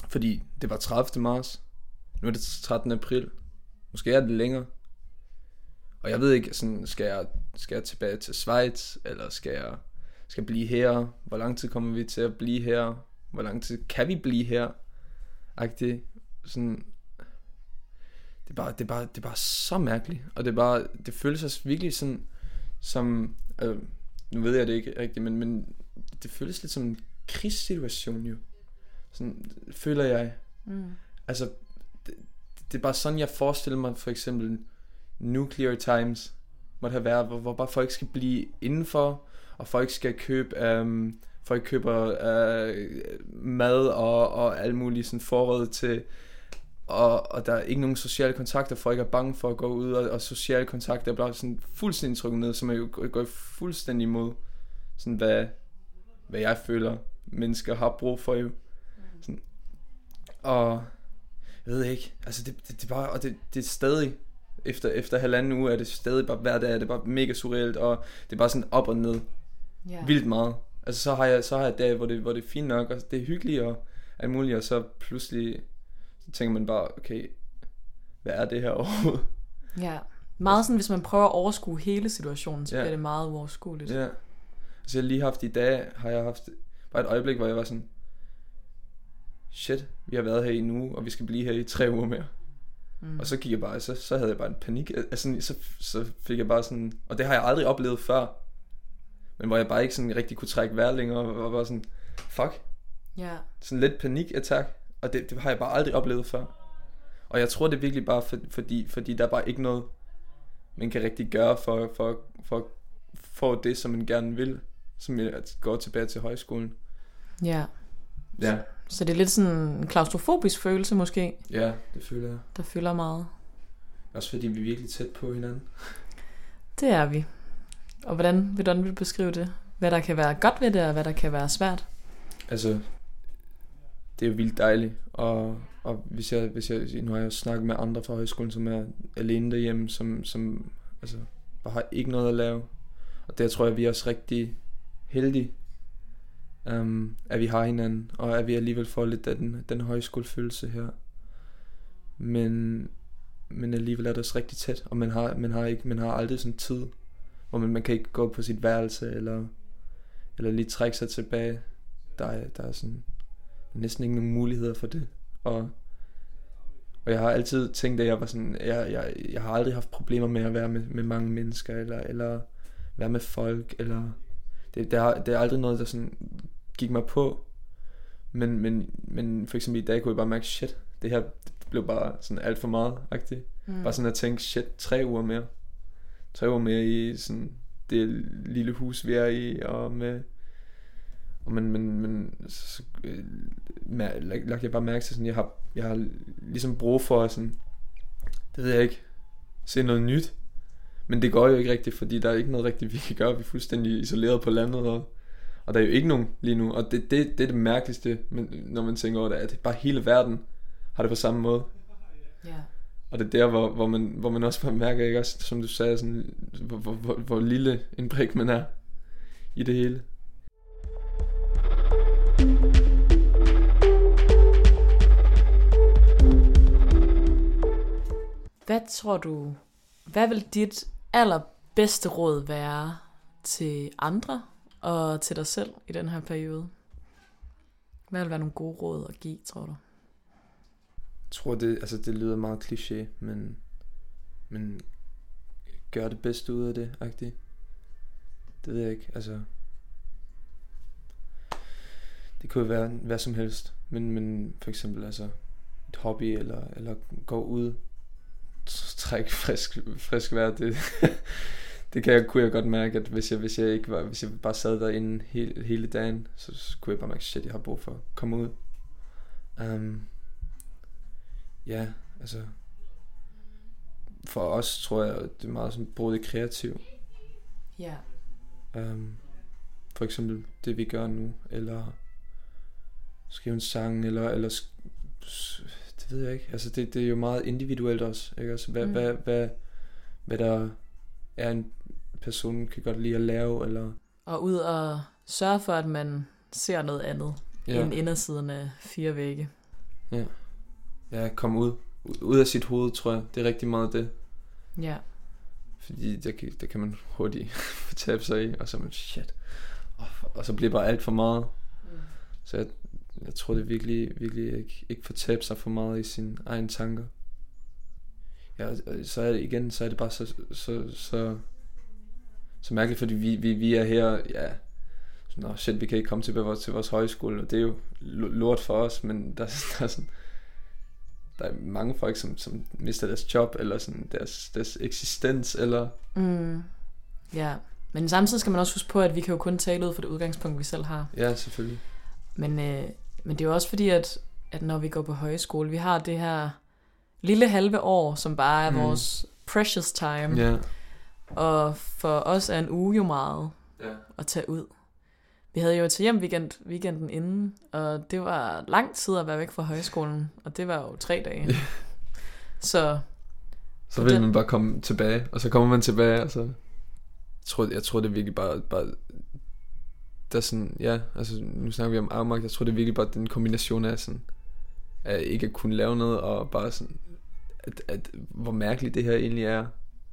fordi det var 30. marts, nu er det 13. april, måske er det længere. Og jeg ved ikke, sådan, skal, jeg, skal jeg tilbage til Schweiz, eller skal jeg skal blive her? Hvor lang tid kommer vi til at blive her? Hvor lang tid kan vi blive her? Agtig. Sådan, det er bare, det er bare, det er bare så mærkeligt. Og det er bare, det føles også virkelig sådan, som, øh, nu ved jeg det ikke rigtigt, men, men det føles lidt som en krigssituation jo. Sådan føler jeg. Mm. Altså, det, det er bare sådan, jeg forestiller mig for eksempel Nuclear Times måtte have været, hvor, hvor bare folk skal blive indenfor, og folk skal købe, um, folk køber uh, mad og, og alt muligt sådan forråd til, og, og der er ikke nogen sociale kontakter, folk er bange for at gå ud, og, og sociale kontakter er bare sådan fuldstændig trukket ned, som er jo går fuldstændig imod, sådan hvad, hvad jeg føler, mennesker har brug for jo. Sådan. Og jeg ved ikke, altså det, det, det er bare, og det, det er stadig, efter, efter halvanden uge er det stadig bare hver dag, er det bare mega surrealt, og det er bare sådan op og ned, yeah. vildt meget. Altså så har jeg, så har jeg dage, hvor det, hvor det er fint nok, og det er hyggeligt, og alt muligt, og så pludselig så tænker man bare, okay, hvad er det her overhovedet? Ja, meget sådan, hvis man prøver at overskue hele situationen, så ja. bliver det meget uoverskueligt. Ja. Altså jeg har lige haft i dag, har jeg haft bare et øjeblik, hvor jeg var sådan, shit, vi har været her i nu, og vi skal blive her i tre uger mere. Mm. Og så gik jeg bare, så, så havde jeg bare en panik. Altså, så, så fik jeg bare sådan, og det har jeg aldrig oplevet før. Men hvor jeg bare ikke sådan rigtig kunne trække vejr længere, og var bare sådan, fuck. Ja. Yeah. Sådan lidt panikattack. Og det, det har jeg bare aldrig oplevet før. Og jeg tror det er virkelig bare for, fordi, fordi der er bare ikke noget, man kan rigtig gøre for, for, for, for det, som man gerne vil. Som at gå tilbage til højskolen. Ja. Ja. Så det er lidt sådan en klaustrofobisk følelse måske. Ja, det føler jeg. Der fylder meget. Også fordi vi er virkelig tæt på hinanden. Det er vi. Og hvordan, hvordan vil du beskrive det? Hvad der kan være godt ved det, og hvad der kan være svært? Altså, det er vildt dejligt. Og, og hvis jeg, hvis jeg, nu har jeg snakket med andre fra højskolen, som er alene derhjemme, som, som altså, bare har ikke noget at lave. Og der tror jeg, vi er også rigtig heldige, um, at vi har hinanden, og at vi alligevel får lidt af den, den højskolefølelse her. Men, men alligevel er det også rigtig tæt, og man har, man har, ikke, man har aldrig sådan tid, hvor man, man kan ikke gå på sit værelse, eller, eller lige trække sig tilbage. Der er, der er sådan, næsten ikke nogen muligheder for det. Og, Og jeg har altid tænkt, at jeg var sådan, jeg, jeg, jeg har aldrig haft problemer med at være med, med mange mennesker, eller, eller være med folk, eller det, det, har, det er aldrig noget, der sådan gik mig på. Men, men, men for eksempel i dag kunne jeg bare mærke, shit, det her blev bare sådan alt for meget agtigt. Mm. Bare sådan at tænke, shit, tre uger mere. Tre uger mere i sådan det lille hus, vi er i, og med og men, men, men så, øh, lagde jeg bare mærke til sådan, jeg har, jeg har ligesom brug for sådan, det ved jeg ikke, se noget nyt. Men det går jo ikke rigtigt, fordi der er ikke noget rigtigt, vi kan gøre. Vi er fuldstændig isoleret på landet, og, og der er jo ikke nogen lige nu. Og det, det, det er det mærkeligste, når man tænker over det, at bare hele verden har det på samme måde. Ja. Og det er der, hvor, hvor, man, hvor man også mærker, ikke også, som du sagde, sådan, hvor, hvor, hvor, hvor lille en brik man er i det hele. Hvad tror du, hvad vil dit allerbedste råd være til andre og til dig selv i den her periode? Hvad vil være nogle gode råd at give, tror du? Jeg tror, det, altså, det lyder meget kliché, men, men gør det bedste ud af det, agtigt. Det ved jeg ikke, altså... Det kunne være hvad som helst, men, men for eksempel altså et hobby, eller, eller gå ud, trække frisk, frisk vejr, det, det kan jeg, kunne jeg godt mærke, at hvis jeg, hvis jeg ikke var, hvis jeg bare sad derinde hele, hele dagen, så, så kunne jeg bare mærke, shit, jeg har brug for at komme ud. Um, ja, altså, for os tror jeg, det er meget sådan, bruge det kreativt. Ja. Yeah. Um, for eksempel det vi gør nu, eller skrive en sang, eller, eller det ved jeg ikke. Altså det, det er jo meget individuelt også, ikke? Altså, hvad, mm. hvad, hvad, hvad der er en person kan godt lide at lave, eller... Og ud og sørge for, at man ser noget andet ja. end indersiden af fire vægge. Ja. Ja, komme ud. Ud af sit hoved, tror jeg. Det er rigtig meget det. Ja. Fordi det kan, kan man hurtigt tabe sig i, og så er man shit. Og, og så bliver bare alt for meget. Mm. Så jeg, jeg tror det virkelig, virkelig ikke, ikke får tabe sig for meget i sine egne tanker. Ja, så er det igen, så er det bare så, så, så, så mærkeligt, fordi vi, vi, vi er her, ja, nå shit, vi kan ikke komme til vores, til vores højskole, og det er jo lort for os, men der, der er sådan, der er mange folk, som, som mister deres job, eller sådan deres, deres eksistens, eller... Mm. Ja, men samtidig skal man også huske på, at vi kan jo kun tale ud fra det udgangspunkt, vi selv har. Ja, selvfølgelig. Men, øh, men det er jo også fordi, at, at når vi går på højskole, vi har det her lille halve år, som bare er mm. vores precious time. Yeah. Og for os er en uge jo meget yeah. at tage ud. Vi havde jo til hjem weekend, weekenden inden, og det var lang tid at være væk fra højskolen, og det var jo tre dage. Yeah. Så så vil man bare komme tilbage, og så kommer man tilbage, og så... Jeg tror, jeg tror det er virkelig bare, bare der sådan, ja, altså nu snakker vi om afmagt, jeg tror det er virkelig bare den kombination af sådan, at ikke at kunne lave noget, og bare sådan, at, at hvor mærkeligt det her egentlig er,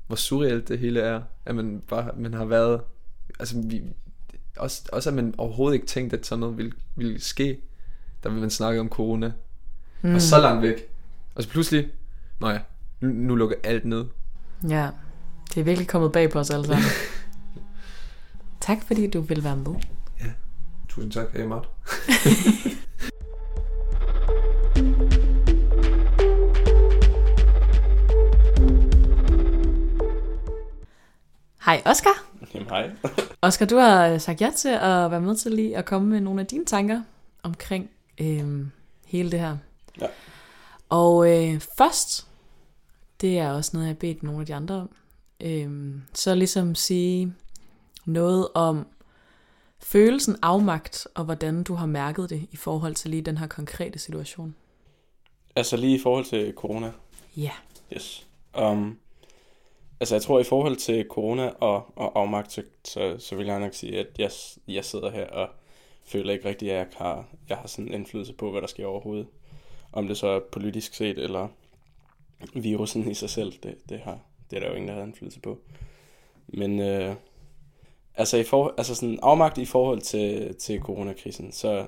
hvor surrealt det hele er, at man bare, man har været, altså vi, også, også at man overhovedet ikke tænkte, at sådan noget ville, ville ske, der vil man snakke om corona, mm. og så langt væk, og så pludselig, nå ja, nu, nu lukker alt ned. Ja, det er virkelig kommet bag på os alle sammen. tak fordi du vil være med. Tusind tak, Amart. Hej Oscar. Jamen hej. Oscar, du har øh, sagt ja til at være med til lige at komme med nogle af dine tanker omkring øh, hele det her. Ja. Og øh, først, det er også noget, jeg har bedt nogle af de andre om, øh, så ligesom sige noget om følelsen afmagt, og hvordan du har mærket det i forhold til lige den her konkrete situation. Altså lige i forhold til corona? Ja. Yeah. Yes. Um, altså jeg tror i forhold til corona og, og afmagt, så, så, så vil jeg nok sige, at jeg, jeg sidder her og føler ikke rigtigt, at jeg har, jeg har sådan indflydelse på, hvad der sker overhovedet. Om det så er politisk set, eller virusen i sig selv, det, det, har, det er der jo ingen, der har indflydelse på. Men øh, altså, i for, altså sådan afmagt i forhold til, til coronakrisen, så,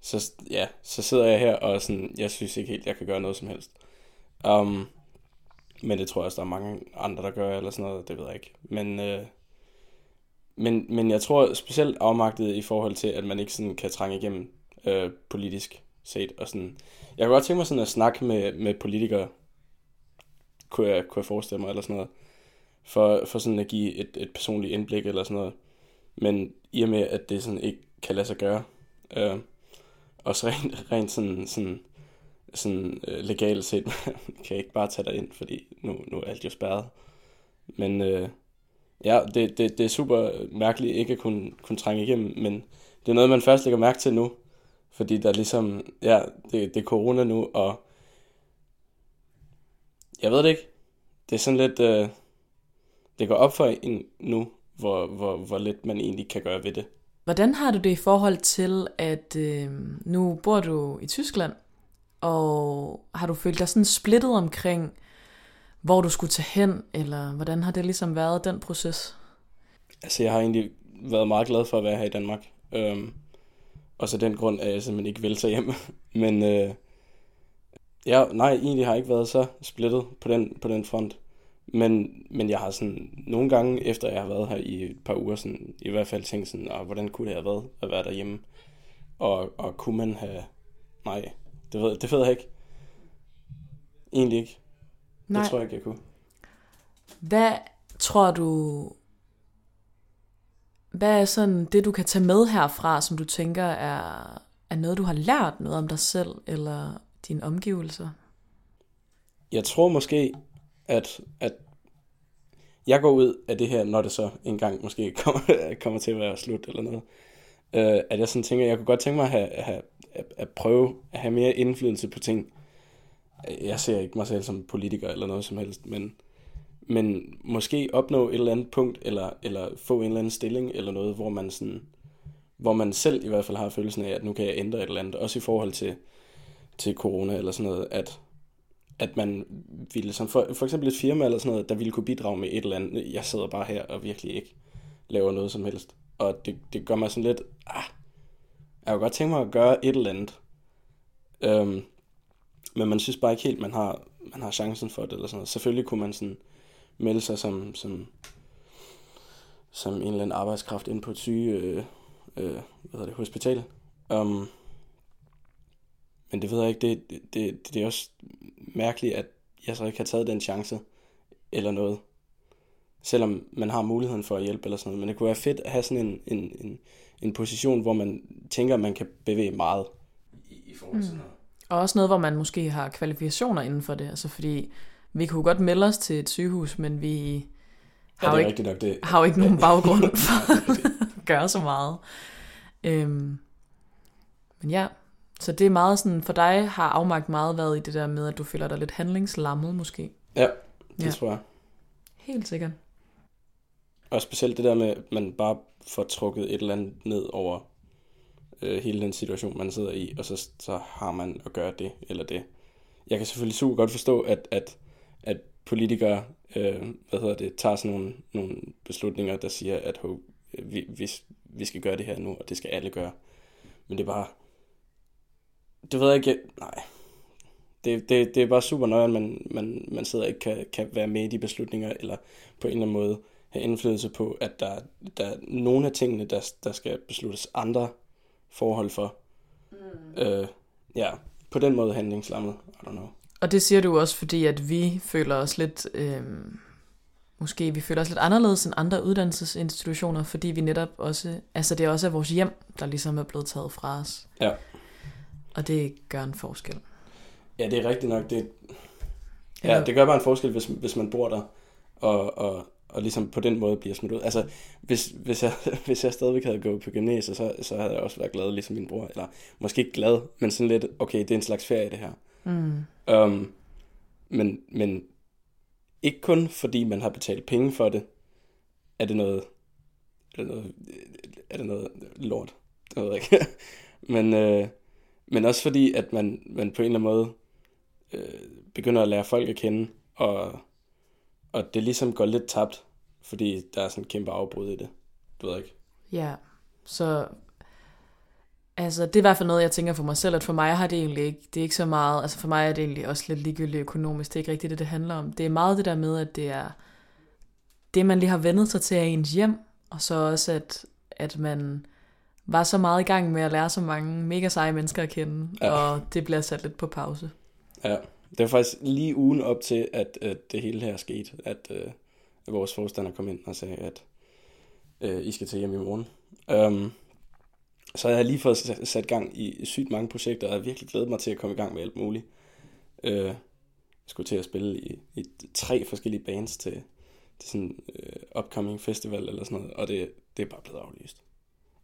så, ja, så sidder jeg her og sådan, jeg synes ikke helt, jeg kan gøre noget som helst. Um, men det tror jeg også, der er mange andre, der gør, eller sådan noget, det ved jeg ikke. Men, øh, men, men jeg tror specielt afmagtet i forhold til, at man ikke sådan kan trænge igennem øh, politisk set. Og sådan. Jeg kunne godt tænke mig sådan at snakke med, med politikere, kunne jeg, kunne jeg forestille mig, eller sådan noget, for, for sådan at give et, et personligt indblik, eller sådan noget. Men i og med, at det sådan ikke kan lade sig gøre, øh, også rent, rent sådan, sådan, sådan øh, legalt set, kan jeg ikke bare tage dig ind, fordi nu, nu er alt jo spærret. Men øh, ja, det, det, det er super mærkeligt ikke at kunne, kunne trænge igennem, men det er noget, man først lægger mærke til nu, fordi der ligesom, ja, det, det er corona nu, og jeg ved det ikke. Det er sådan lidt, øh, det går op for en nu, hvor, hvor, hvor lidt man egentlig kan gøre ved det. Hvordan har du det i forhold til, at øh, nu bor du i Tyskland, og har du følt dig sådan splittet omkring, hvor du skulle tage hen, eller hvordan har det ligesom været, den proces? Altså, jeg har egentlig været meget glad for at være her i Danmark. Øhm, og så den grund, at jeg simpelthen ikke vil tage hjem. Men øh, ja, nej, egentlig har jeg ikke været så splittet på den, på den front. Men, men jeg har sådan nogle gange, efter jeg har været her i et par uger, sådan, i hvert fald tænkt sådan, ah, hvordan kunne det have været at være derhjemme? Og, og kunne man have... Nej, det ved, det ved jeg ikke. Egentlig ikke. Nej. Det tror jeg ikke, jeg kunne. Hvad tror du... Hvad er sådan det, du kan tage med herfra, som du tænker er, er noget, du har lært noget om dig selv eller dine omgivelser? Jeg tror måske, at, at jeg går ud af det her, når det så engang måske kommer, kommer til at være slut eller noget. Uh, at jeg sådan tænker, jeg kunne godt tænke mig at, have, have, at, at prøve at have mere indflydelse på ting. Jeg ser ikke mig selv som politiker eller noget som helst, men, men måske opnå et eller andet punkt, eller, eller få en eller anden stilling, eller noget, hvor man sådan, hvor man selv i hvert fald har følelsen af, at nu kan jeg ændre et eller andet, også i forhold til, til corona eller sådan noget, at at man ville, som for, for eksempel et firma eller sådan noget, der ville kunne bidrage med et eller andet. Jeg sidder bare her og virkelig ikke laver noget som helst. Og det, det gør mig sådan lidt, ah, jeg kunne godt tænke mig at gøre et eller andet. Øhm, men man synes bare ikke helt, man har, man har chancen for det. Eller sådan noget. Selvfølgelig kunne man sådan melde sig som, som, som en eller anden arbejdskraft ind på et syge øh, øh, hvad hedder det, hospital. Um, men det ved jeg ikke, det, det, det, det er også mærkeligt, at jeg så ikke har taget den chance, eller noget. Selvom man har muligheden for at hjælpe eller sådan noget. Men det kunne være fedt at have sådan en, en, en, en position, hvor man tænker, at man kan bevæge meget i, i forhold til mm. noget. Og også noget, hvor man måske har kvalifikationer inden for det. Altså fordi vi kunne godt melde os til et sygehus, men vi har, ja, jo, ikke, nok, det... har jo ikke nogen baggrund for at gøre så meget. Øhm, men ja, så det er meget sådan, for dig har afmagt meget været i det der med, at du føler dig lidt handlingslammet måske. Ja, det ja. tror jeg. Helt sikkert. Og specielt det der med, at man bare får trukket et eller andet ned over øh, hele den situation, man sidder i, og så, så har man at gøre det eller det. Jeg kan selvfølgelig super godt forstå, at, at, at politikere øh, hvad hedder det, tager sådan nogle, nogle beslutninger, der siger, at ho, vi, vi, vi skal gøre det her nu, og det skal alle gøre. Men det er bare, det ved jeg ikke, nej. Det, det, det er bare super nøje, at man, man, man sidder ikke kan, kan være med i de beslutninger, eller på en eller anden måde have indflydelse på, at der, der er nogle af tingene, der, der skal besluttes andre forhold for. Mm. Øh, ja, på den måde handlingslammet, I don't know. Og det siger du også, fordi at vi føler os lidt, øh, måske vi føler os lidt anderledes end andre uddannelsesinstitutioner, fordi vi netop også, altså det er også vores hjem, der ligesom er blevet taget fra os. Ja. Og det gør en forskel. Ja, det er rigtigt nok. Det, ja, det gør bare en forskel, hvis, hvis man bor der, og, og, og ligesom på den måde bliver smidt ud. Altså, hvis, hvis, jeg, hvis jeg stadigvæk havde gået på gymnasiet, så, så havde jeg også været glad, ligesom min bror. Eller måske ikke glad, men sådan lidt, okay, det er en slags ferie, det her. Mm. Um, men, men ikke kun fordi man har betalt penge for det, er det noget, er det noget, er det noget lort. Det ved jeg ikke. men, øh, men også fordi, at man, man på en eller anden måde øh, begynder at lære folk at kende, og, og det ligesom går lidt tabt, fordi der er sådan en kæmpe afbrud i det. Du ved ikke? Ja, så Altså, det er i hvert fald noget, jeg tænker for mig selv, at for mig har det egentlig ikke, det er ikke så meget, altså for mig er det egentlig også lidt ligegyldigt økonomisk, det er ikke rigtigt det, det handler om. Det er meget det der med, at det er det, man lige har vendet sig til af ens hjem, og så også, at, at man var så meget i gang med at lære så mange mega seje mennesker at kende, Ja. og det bliver sat lidt på pause. Ja, det var faktisk lige ugen op til, at, at det hele her skete, at, øh, at vores forstander kom ind og sagde, at øh, I skal til hjem i morgen. Um, så jeg har lige fået sat, gang i sygt mange projekter, og jeg har virkelig glædet mig til at komme i gang med alt muligt. Øh, jeg skulle til at spille i, i tre forskellige bands til, til sådan en øh, upcoming festival eller sådan noget, og det, det er bare blevet aflyst.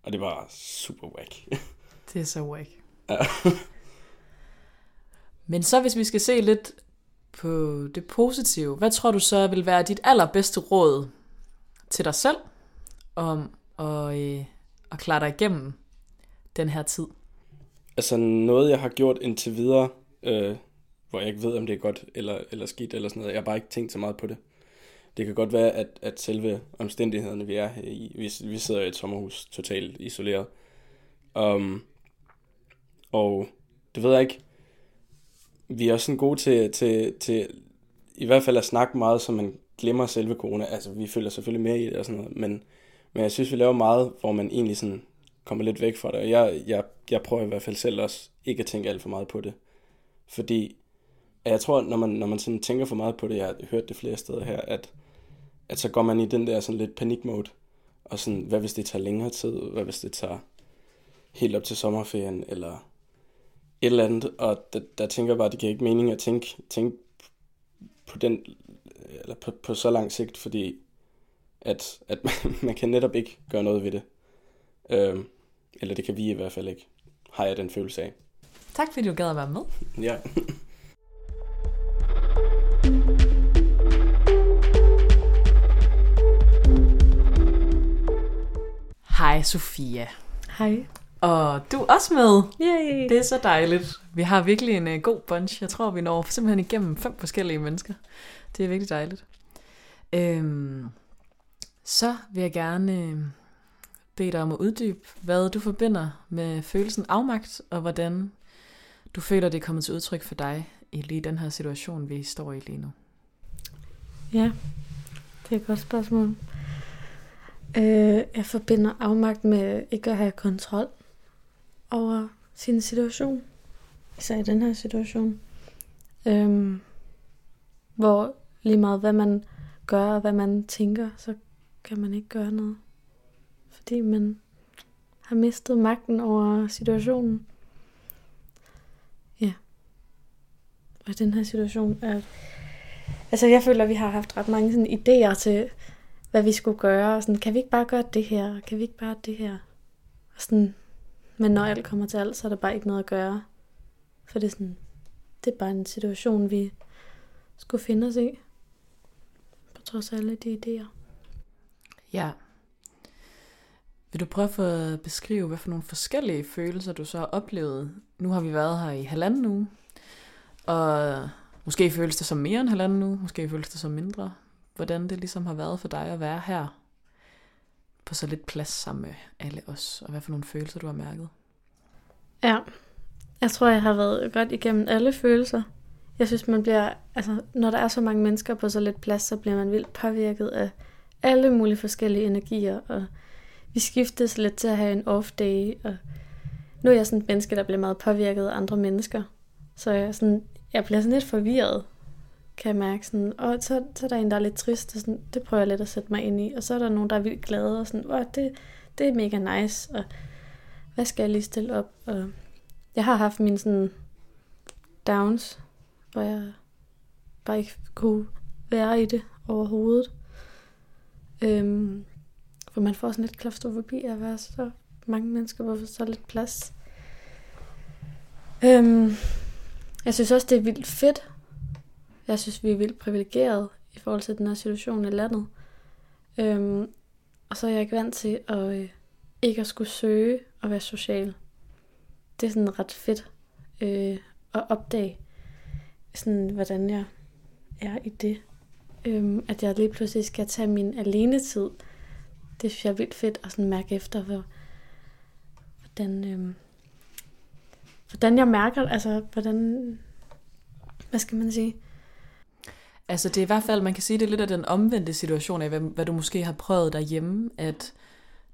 Og det var super whack. Det er så whack. Ja. Men så hvis vi skal se lidt på det positive, hvad tror du så vil være dit allerbedste råd til dig selv om at, øh, at klare dig igennem den her tid? Altså noget, jeg har gjort indtil videre, øh, hvor jeg ikke ved, om det er godt eller, eller skidt eller sådan noget. Jeg har bare ikke tænkt så meget på det. Det kan godt være, at, at selve omstændighederne, vi er her i, vi, vi sidder i et sommerhus totalt isoleret. Um, og det ved jeg ikke. Vi er også sådan gode til, til, til i hvert fald at snakke meget, så man glemmer selve corona. Altså, vi følger selvfølgelig mere i det og sådan noget, men, men jeg synes, vi laver meget, hvor man egentlig sådan kommer lidt væk fra det. Og jeg, jeg, jeg prøver i hvert fald selv også ikke at tænke alt for meget på det. Fordi at jeg tror, når man, når man sådan tænker for meget på det, jeg har hørt det flere steder her, at, at så går man i den der sådan lidt panikmode. Og sådan, hvad hvis det tager længere tid? Hvad hvis det tager helt op til sommerferien? Eller et eller andet. Og der, der tænker jeg bare, det giver ikke mening at tænke, tænke på den eller på, på så lang sigt, fordi at, at man, man kan netop ikke gøre noget ved det. Øhm, eller det kan vi i hvert fald ikke, har jeg den følelse af. Tak fordi du gad at være med. Ja. Hej Sofia. Hej. Og du er også med. Yay. Det er så dejligt. Vi har virkelig en uh, god bunch. Jeg tror, vi når simpelthen igennem fem forskellige mennesker. Det er virkelig dejligt. Øhm, så vil jeg gerne øh, bede dig om at uddybe, hvad du forbinder med følelsen afmagt, og hvordan du føler, det er kommet til udtryk for dig i lige den her situation, vi står i lige nu. Ja, det er et godt spørgsmål. Øh, jeg forbinder afmagt med ikke at have kontrol over sin situation. Især i den her situation. Øhm, hvor lige meget hvad man gør og hvad man tænker, så kan man ikke gøre noget. Fordi man har mistet magten over situationen. Ja. Og den her situation er Altså, jeg føler, at vi har haft ret mange sådan, idéer til, hvad vi skulle gøre. Og Sådan, kan vi ikke bare gøre det her? Kan vi ikke bare det her? Og sådan, men når alt kommer til alt, så er der bare ikke noget at gøre. For det er sådan, det er bare en situation, vi skulle finde os i. På trods af alle de idéer. Ja. Vil du prøve at beskrive, hvad for nogle forskellige følelser du så har oplevet? Nu har vi været her i halvanden uge, og måske føles det som mere end halvanden uge, måske føles det som mindre. Hvordan det ligesom har været for dig at være her på så lidt plads sammen med alle os, og hvad for nogle følelser du har mærket? Ja, jeg tror, jeg har været godt igennem alle følelser. Jeg synes, man bliver, altså, når der er så mange mennesker på så lidt plads, så bliver man vildt påvirket af alle mulige forskellige energier, og vi skiftes lidt til at have en off day, og nu er jeg sådan et menneske, der bliver meget påvirket af andre mennesker. Så jeg, sådan, jeg bliver sådan lidt forvirret, kan jeg mærke. Sådan, og så, så er der en, der er lidt trist, og sådan, det prøver jeg lidt at sætte mig ind i. Og så er der nogen, der er vildt glade, og sådan, Åh, det, det er mega nice, og hvad skal jeg lige stille op? Og jeg har haft mine sådan downs, hvor jeg bare ikke kunne være i det overhovedet. Øhm, for man får sådan lidt klaustrofobi af at være så mange mennesker hvorfor så lidt plads. Øhm, jeg synes også, det er vildt fedt. Jeg synes, vi er vildt privilegeret i forhold til den her situation i landet. Øhm, og så er jeg ikke vant til at øh, ikke at skulle søge og være social. Det er sådan ret fedt øh, at opdage, sådan, hvordan jeg er i det. Øhm, at jeg lige pludselig skal tage min alenetid. Det synes jeg er vildt fedt at sådan mærke efter, hvor, hvordan, øhm, hvordan jeg mærker, altså hvordan, hvad skal man sige? Altså det er i hvert fald, man kan sige, det er lidt af den omvendte situation af, hvad, hvad du måske har prøvet derhjemme, at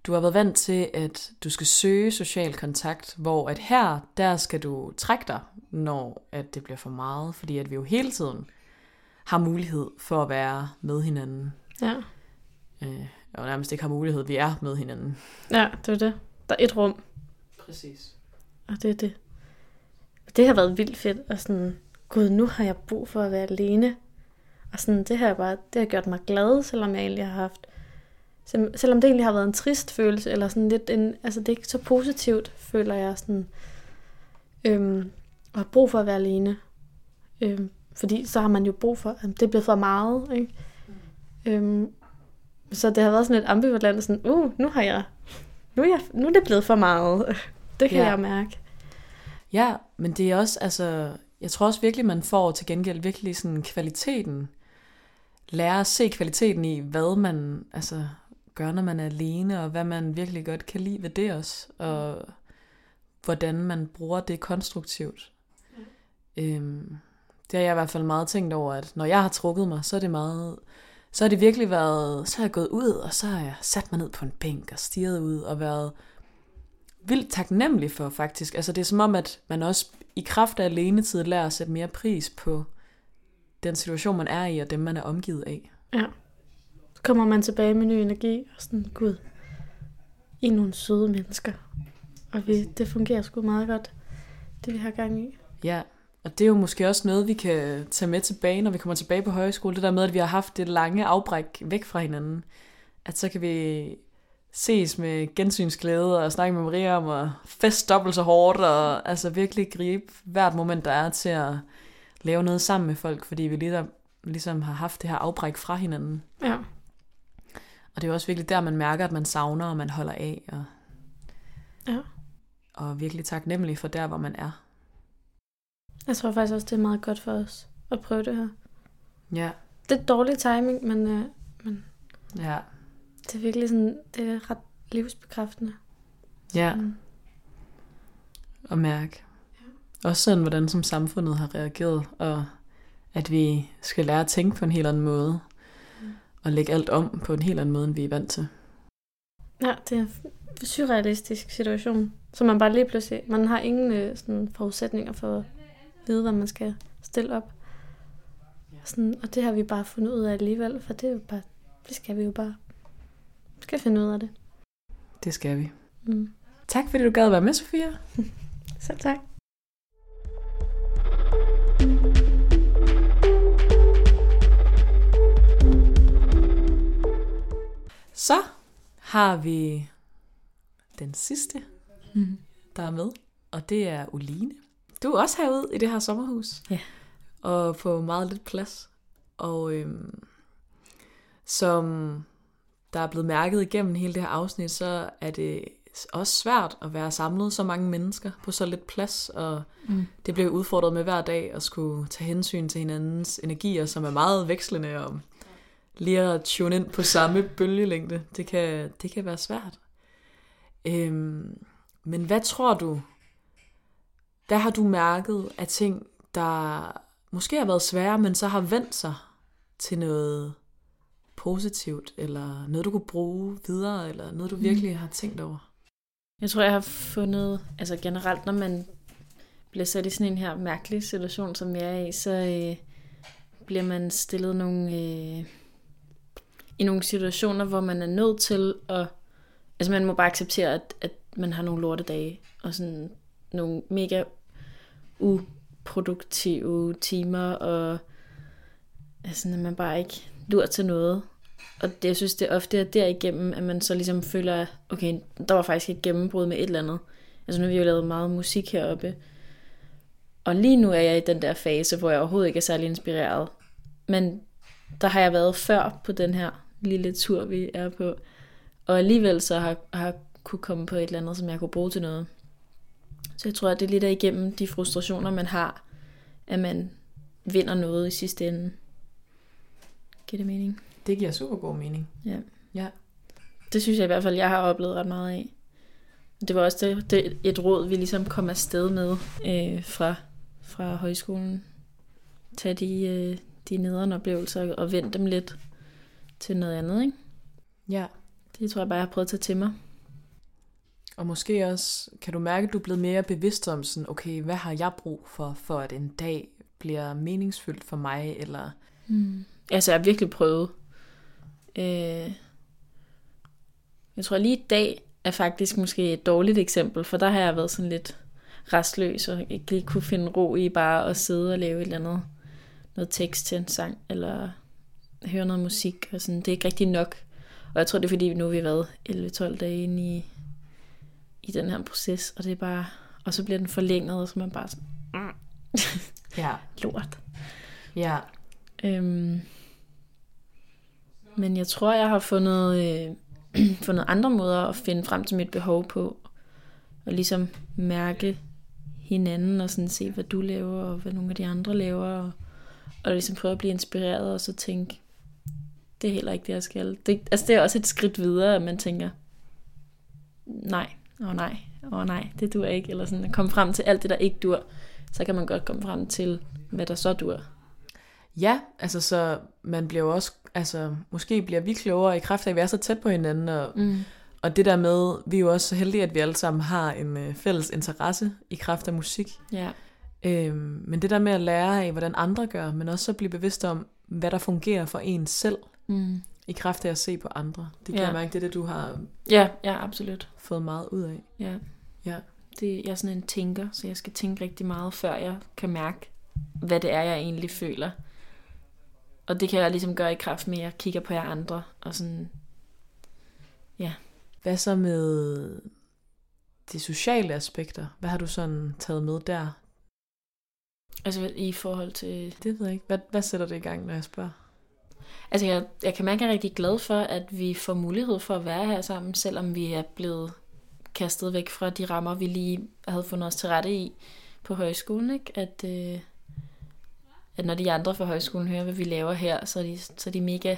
du har været vant til, at du skal søge social kontakt, hvor at her, der skal du trække dig, når at det bliver for meget, fordi at vi jo hele tiden har mulighed for at være med hinanden. Ja, Øh, og nærmest ikke har mulighed, vi er med hinanden. ja det er det. Der er et rum, Præcis. og det er det. Det har været vildt fedt, og sådan, gud, nu har jeg brug for at være alene. Og sådan, det jeg bare, det har gjort mig glad, selvom jeg egentlig har haft, selv- selvom det egentlig har været en trist følelse, eller sådan lidt en, altså det er ikke så positivt, føler jeg sådan, øhm, og har brug for at være alene. Øhm, fordi så har man jo brug for, at det er blevet for meget, ikke? Øhm, så det har været sådan lidt ambivalent, sådan, uh, nu har jeg, nu er, jeg, nu er det blevet for meget. Det kan ja. jeg mærke. Ja, men det er også, altså, jeg tror også virkelig, man får til gengæld virkelig sådan kvaliteten, lære at se kvaliteten i, hvad man altså, gør, når man er alene, og hvad man virkelig godt kan lide ved det også, og hvordan man bruger det konstruktivt. Øhm, det har jeg i hvert fald meget tænkt over, at når jeg har trukket mig, så er det meget, så har det virkelig været, så har jeg gået ud, og så har jeg sat mig ned på en bænk og stirret ud, og været vildt taknemmelig for faktisk. Altså det er som om, at man også i kraft af alenetid lærer at sætte mere pris på den situation, man er i, og dem, man er omgivet af. Ja. Så kommer man tilbage med ny energi, og sådan, gud, I er nogle søde mennesker. Og vi, det fungerer sgu meget godt, det vi har gang i. Ja, og det er jo måske også noget, vi kan tage med tilbage, når vi kommer tilbage på højskole. Det der med, at vi har haft det lange afbræk væk fra hinanden. At så kan vi ses med gensynsglæde og snakke med Maria om at fest dobbelt så hårdt, og altså virkelig gribe hvert moment, der er til at lave noget sammen med folk, fordi vi ligesom, ligesom har haft det her afbræk fra hinanden. Ja. Og det er også virkelig der, man mærker, at man savner, og man holder af, og, Ja. og virkelig taknemmelig for der, hvor man er. Jeg tror faktisk også, det er meget godt for os at prøve det her. Ja, Det er dårlig timing, men øh, ja, det er virkelig sådan, det er ret livsbekræftende. ja. Mm. Og mærke. Også sådan, hvordan som samfundet har reageret, og at vi skal lære at tænke på en helt anden måde, og lægge alt om på en helt anden måde, end vi er vant til. Ja, det er en surrealistisk situation, så man bare lige pludselig, man har ingen øh, sådan, forudsætninger for at vide, hvad man skal stille op. Sådan, og det har vi bare fundet ud af alligevel, for det er jo bare, det skal vi jo bare. Vi skal finde ud af det. Det skal vi. Mm. Tak fordi du gad at være med, Sofia. Selv tak. Så har vi den sidste, Mm. der er med, og det er Uline. Du er også herude i det her sommerhus. Ja. Og på meget lidt plads. Og øhm, som der er blevet mærket igennem hele det her afsnit, så er det også svært at være samlet så mange mennesker på så lidt plads, og Mm. det bliver udfordret med hver dag at skulle tage hensyn til hinandens energier, som er meget vekslende, og lige at tune ind på samme bølgelængde, det kan, det kan være svært. Øhm, men hvad tror du, hvad har du mærket af ting, der måske har været svære, men så har vendt sig til noget positivt, eller noget, du kunne bruge videre, eller noget, du virkelig har tænkt over? Jeg tror, jeg har fundet, altså generelt, når man bliver sat i sådan en her mærkelig situation, som jeg er i, så øh, bliver man stillet nogle, øh, i nogle situationer, hvor man er nødt til at, altså man må bare acceptere, at, at man har nogle lortedage, og sådan nogle mega uproduktive timer, og altså, at man bare ikke dur til noget. Og det, jeg synes, det er ofte er derigennem, at man så ligesom føler, okay, der var faktisk et gennembrud med et eller andet. Altså nu har vi jo lavet meget musik heroppe. Og lige nu er jeg i den der fase, hvor jeg overhovedet ikke er særlig inspireret. Men der har jeg været før på den her lille tur, vi er på. Og alligevel så har, har kunne komme på et eller andet, som jeg kunne bruge til noget. Så jeg tror, at det er lidt af igennem de frustrationer, man har, at man vinder noget i sidste ende. Giver det mening? Det giver super god mening. Ja. Ja. Det synes jeg i hvert fald, jeg har oplevet ret meget af. Det var også det, det, et råd, vi ligesom kom afsted med øh, fra, fra højskolen. Tag de, øh, de nederen oplevelser og vend dem lidt til noget andet, ikke? Ja. Det tror jeg bare, jeg har prøvet at tage til mig. Og måske også, kan du mærke, at du er blevet mere bevidst om sådan, okay, hvad har jeg brug for, for at en dag bliver meningsfyldt for mig, eller... Mm. Altså, jeg har virkelig prøvet. Øh, jeg tror lige i dag er faktisk måske et dårligt eksempel, for der har jeg været sådan lidt restløs, og ikke lige kunne finde ro i bare at sidde og lave et eller andet, noget tekst til en sang, eller høre noget musik, og sådan. Det er ikke rigtig nok. Og jeg tror, det er fordi, nu har vi været 11-12 dage inde i, i den her proces, og det er bare, og så bliver den forlænget, og så man bare sådan, mm. Ja. lort. Ja. Øhm, men jeg tror, jeg har fundet, øh, fundet andre måder at finde frem til mit behov på. Og ligesom mærke hinanden og sådan se, hvad du laver, og hvad nogle af de andre laver. Og, og ligesom prøve at blive inspireret, og så tænke, det er heller ikke det, jeg skal. Det, altså det er også et skridt videre, at man tænker, nej, åh oh, nej, åh oh, nej, det dur ikke. Eller sådan at komme frem til alt det, der ikke dur. Så kan man godt komme frem til, hvad der så dur. Ja, altså så man bliver jo også, altså måske bliver vi klogere i kraft af, at vi er så tæt på hinanden, og, Mm. og det der med, vi er jo også så heldige, at vi alle sammen har en øh, fælles interesse i kraft af musik. Ja. Øhm, men det der med at lære af, hvordan andre gør, men også at blive bevidst om, hvad der fungerer for en selv, Mm. i kraft af at se på andre. Det kan Ja. jeg mærke, det er det, du har Ja, ja, absolut. fået meget ud af. Ja. Ja. Det, jeg er sådan en tænker, så jeg skal tænke rigtig meget, før jeg kan mærke, hvad det er, jeg egentlig føler. Og det kan jeg ligesom gøre i kraft med, at jeg kigger på jer andre, og sådan, Hvad så med de sociale aspekter? Hvad har du sådan taget med der? altså i forhold til... Det ved jeg ikke. Hvad, hvad sætter det i gang, når jeg spørger? Altså jeg, jeg kan mærke, at jeg er rigtig glad for, at vi får mulighed for at være her sammen, selvom vi er blevet kastet væk fra de rammer, vi lige havde fundet os til rette i på højskolen. Ikke? At, øh, at når de andre fra højskolen hører, hvad vi laver her, så er de, så er de mega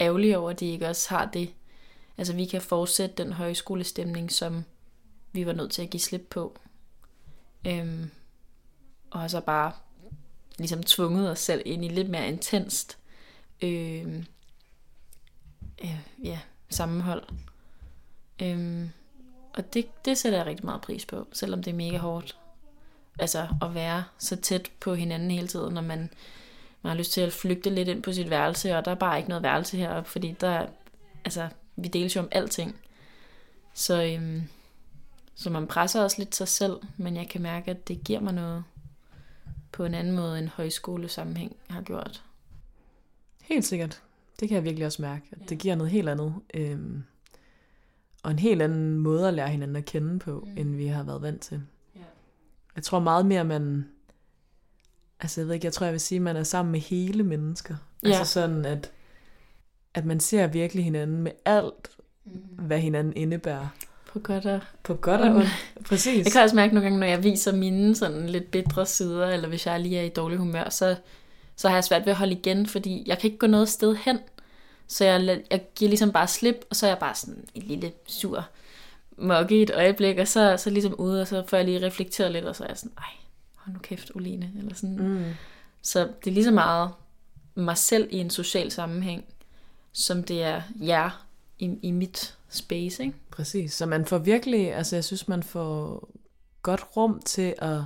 ærgerlige over, at de ikke også har det. Altså vi kan fortsætte den højskolestemning, som vi var nødt til at give slip på. Øhm, og så bare ligesom tvunget os selv ind i lidt mere intenst øh, øh, ja, sammenhold. Øh, og det, det sætter jeg rigtig meget pris på, selvom det er mega hårdt. Altså at være så tæt på hinanden hele tiden, når man, man har lyst til at flygte lidt ind på sit værelse, og der er bare ikke noget værelse heroppe, fordi der, altså, vi deles jo om alting. Så, øhm, så man presser også lidt sig selv, men jeg kan mærke, at det giver mig noget på en anden måde, end højskolesammenhæng har gjort. Helt sikkert. Det kan jeg virkelig også mærke. At det giver noget helt andet. Øhm, og en helt anden måde at lære hinanden at kende på, mm. end vi har været vant til. Ja. Jeg tror meget mere, man... Altså, jeg ved ikke, jeg tror, jeg vil sige, at man er sammen med hele mennesker. Ja. Altså sådan, at, at man ser virkelig hinanden med alt, hvad hinanden indebærer. På godt og... På godt og ondt. Præcis. Jeg kan også mærke nogle gange, når jeg viser mine sådan lidt bedre sider, eller hvis jeg lige er i dårlig humør, så, så har jeg svært ved at holde igen, fordi jeg kan ikke gå noget sted hen. Så jeg, jeg giver ligesom bare slip, og så er jeg bare sådan en lille sur mokke i et øjeblik, og så, så ligesom ude, og så får jeg lige reflekteret lidt, og så er jeg sådan, ej, hold nu kæft, Oline, eller sådan. Mm. Så det er lige så meget mig selv i en social sammenhæng, som det er jer i, i mit space, ikke? Præcis. Så man får virkelig, altså jeg synes, man får godt rum til at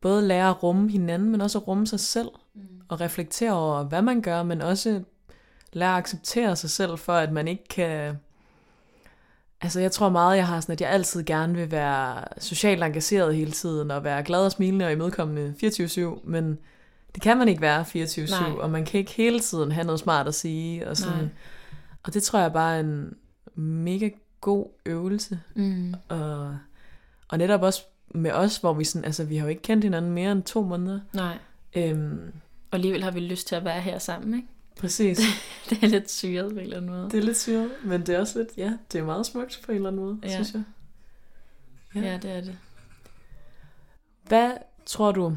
både lære at rumme hinanden, men også at rumme sig selv. Mm. Og reflektere over, hvad man gør, men også lære at acceptere sig selv for, at man ikke kan... Altså jeg tror meget, jeg har sådan, at jeg altid gerne vil være socialt engageret hele tiden, og være glad og smilende og imødekommende 24-7, men det kan man ikke være 24-7, Nej. og man kan ikke hele tiden have noget smart at sige, og sådan... Nej. Og det tror jeg bare er en mega god øvelse. Mm. Og, og netop også med os, hvor vi sådan, altså vi har jo ikke kendt hinanden mere end to måneder. Nej. Øhm, Og alligevel har vi lyst til at være her sammen, ikke? præcis. Det er lidt syret på en eller anden måde. Det er lidt syret, men det er også lidt, ja, det er meget smukt på en eller anden måde, Ja. ja. synes jeg. Ja, det er det. Hvad tror du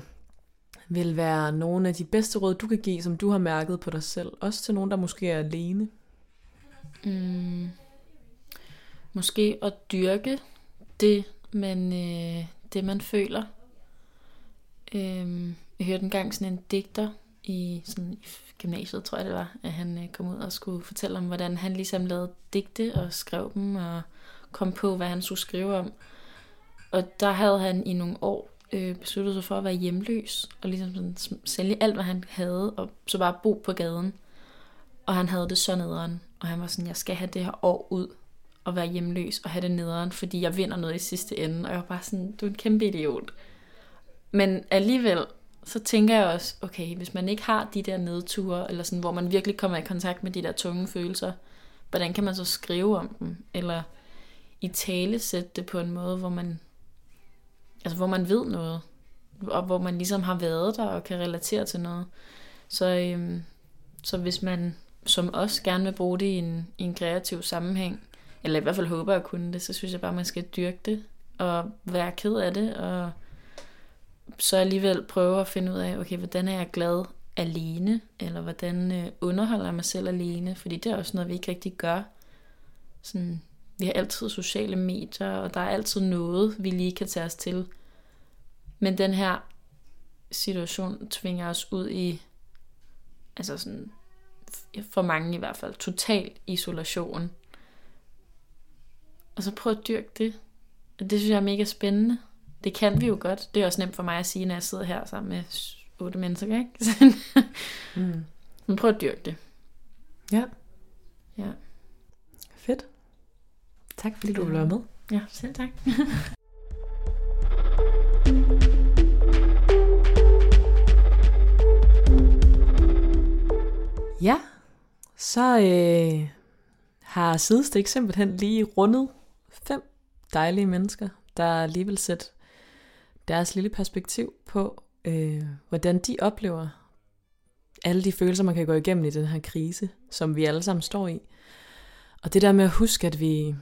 vil være nogle af de bedste råd, du kan give, som du har mærket på dig selv? Også til nogen, der måske er alene. Mm. Måske at dyrke det, man, øh, det man føler. Øhm, jeg hørte engang sådan en digter i, sådan, i gymnasiet, tror jeg det var, at han øh, kom ud og skulle fortælle om, hvordan han ligesom lavede digte og skrev dem og kom på, hvad han skulle skrive om. Og der havde han i nogle år øh, besluttet sig for at være hjemløs, og ligesom sådan, sælge alt, hvad han havde, og så bare bo på gaden. Og han havde det så nederen, og han var sådan, jeg skal have det her år ud, og være hjemløs, og have det nederen, fordi jeg vinder noget i sidste ende. Og jeg var bare sådan, du er en kæmpe idiot. Men alligevel, så tænker jeg også, okay, hvis man ikke har de der nedture, eller sådan, hvor man virkelig kommer i kontakt med de der tunge følelser, hvordan kan man så skrive om dem? Eller i tale sætte det på en måde, hvor man, altså hvor man ved noget, og hvor man ligesom har været der og kan relatere til noget. Så, øhm, så hvis man som os gerne vil bruge det i en, i en kreativ sammenhæng, eller i hvert fald håber at kunne det, så synes jeg bare, man skal dyrke det, og være ked af det, og så alligevel prøve at finde ud af, okay, hvordan er jeg glad alene, eller hvordan øh, underholder jeg mig selv alene, fordi det er også noget, vi ikke rigtig gør. Sådan, vi har altid sociale medier, og der er altid noget, vi lige kan tage os til. Men den her situation tvinger os ud i, altså sådan, for mange i hvert fald, total isolation. Og så prøv at dyrke det. Det synes jeg er mega spændende. Det kan vi jo godt. Det er også nemt for mig at sige, når jeg sidder her sammen med otte mennesker, ikke? mm. Men prøv at dyrke det. Ja. Ja. Fedt. Tak fordi du være med. Ja, selv tak. ja, så øh, har Sidestik simpelthen lige rundet fem dejlige mennesker, der lige vil sætte deres lille perspektiv på, øh, hvordan de oplever alle de følelser, man kan gå igennem i den her krise, som vi alle sammen står i. Og det der med at huske, at vi,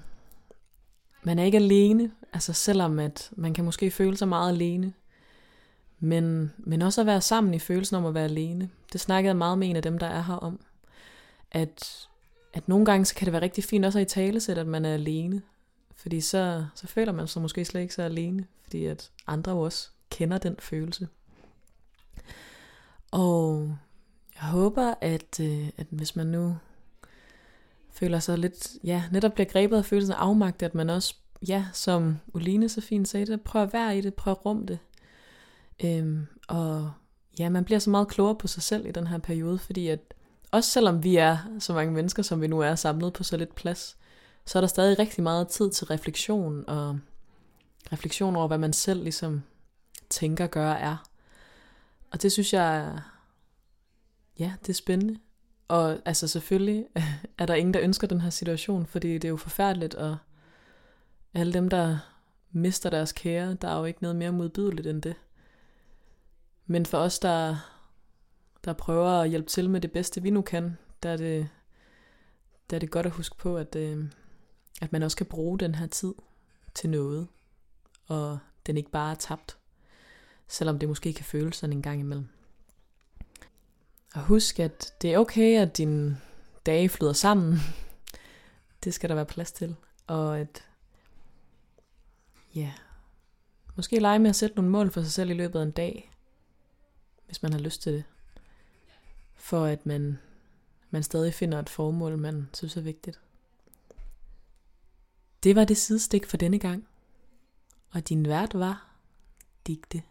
man er ikke alene, altså selvom at man kan måske føle sig meget alene, men, men også at være sammen i følelsen om at være alene. Det snakkede jeg meget med en af dem, der er her om, at, at nogle gange så kan det være rigtig fint også at i tale at man er alene, fordi så, så føler man sig måske slet ikke så alene, fordi at andre også kender den følelse. Og jeg håber, at, øh, at hvis man nu føler sig lidt, ja, netop bliver grebet af følelsen af afmagt, at man også, ja, som Uline så fint sagde det, prøv at være i det, prøv at rumme det. Øhm, og ja, man bliver så meget klogere på sig selv i den her periode, fordi at også selvom vi er så mange mennesker, som vi nu er samlet på så lidt plads, så er der stadig rigtig meget tid til refleksion og refleksion over, hvad man selv ligesom tænker, gør er. Og det synes jeg, ja, det er spændende. Og altså selvfølgelig er der ingen, der ønsker den her situation, fordi det er jo forfærdeligt, og alle dem, der mister deres kære, der er jo ikke noget mere modbydeligt end det. Men for os, der, der prøver at hjælpe til med det bedste, vi nu kan, der er det, der er det godt at huske på, at, øh, at man også kan bruge den her tid til noget, og den ikke bare er tabt, selvom det måske kan føles sådan en gang imellem. Og husk, at det er okay, at dine dage flyder sammen. Det skal der være plads til. Og at, ja, måske lege med at sætte nogle mål for sig selv i løbet af en dag, hvis man har lyst til det. For at man, man stadig finder et formål, man synes er vigtigt. Det var det sidestik for denne gang. Og din vært var Digte.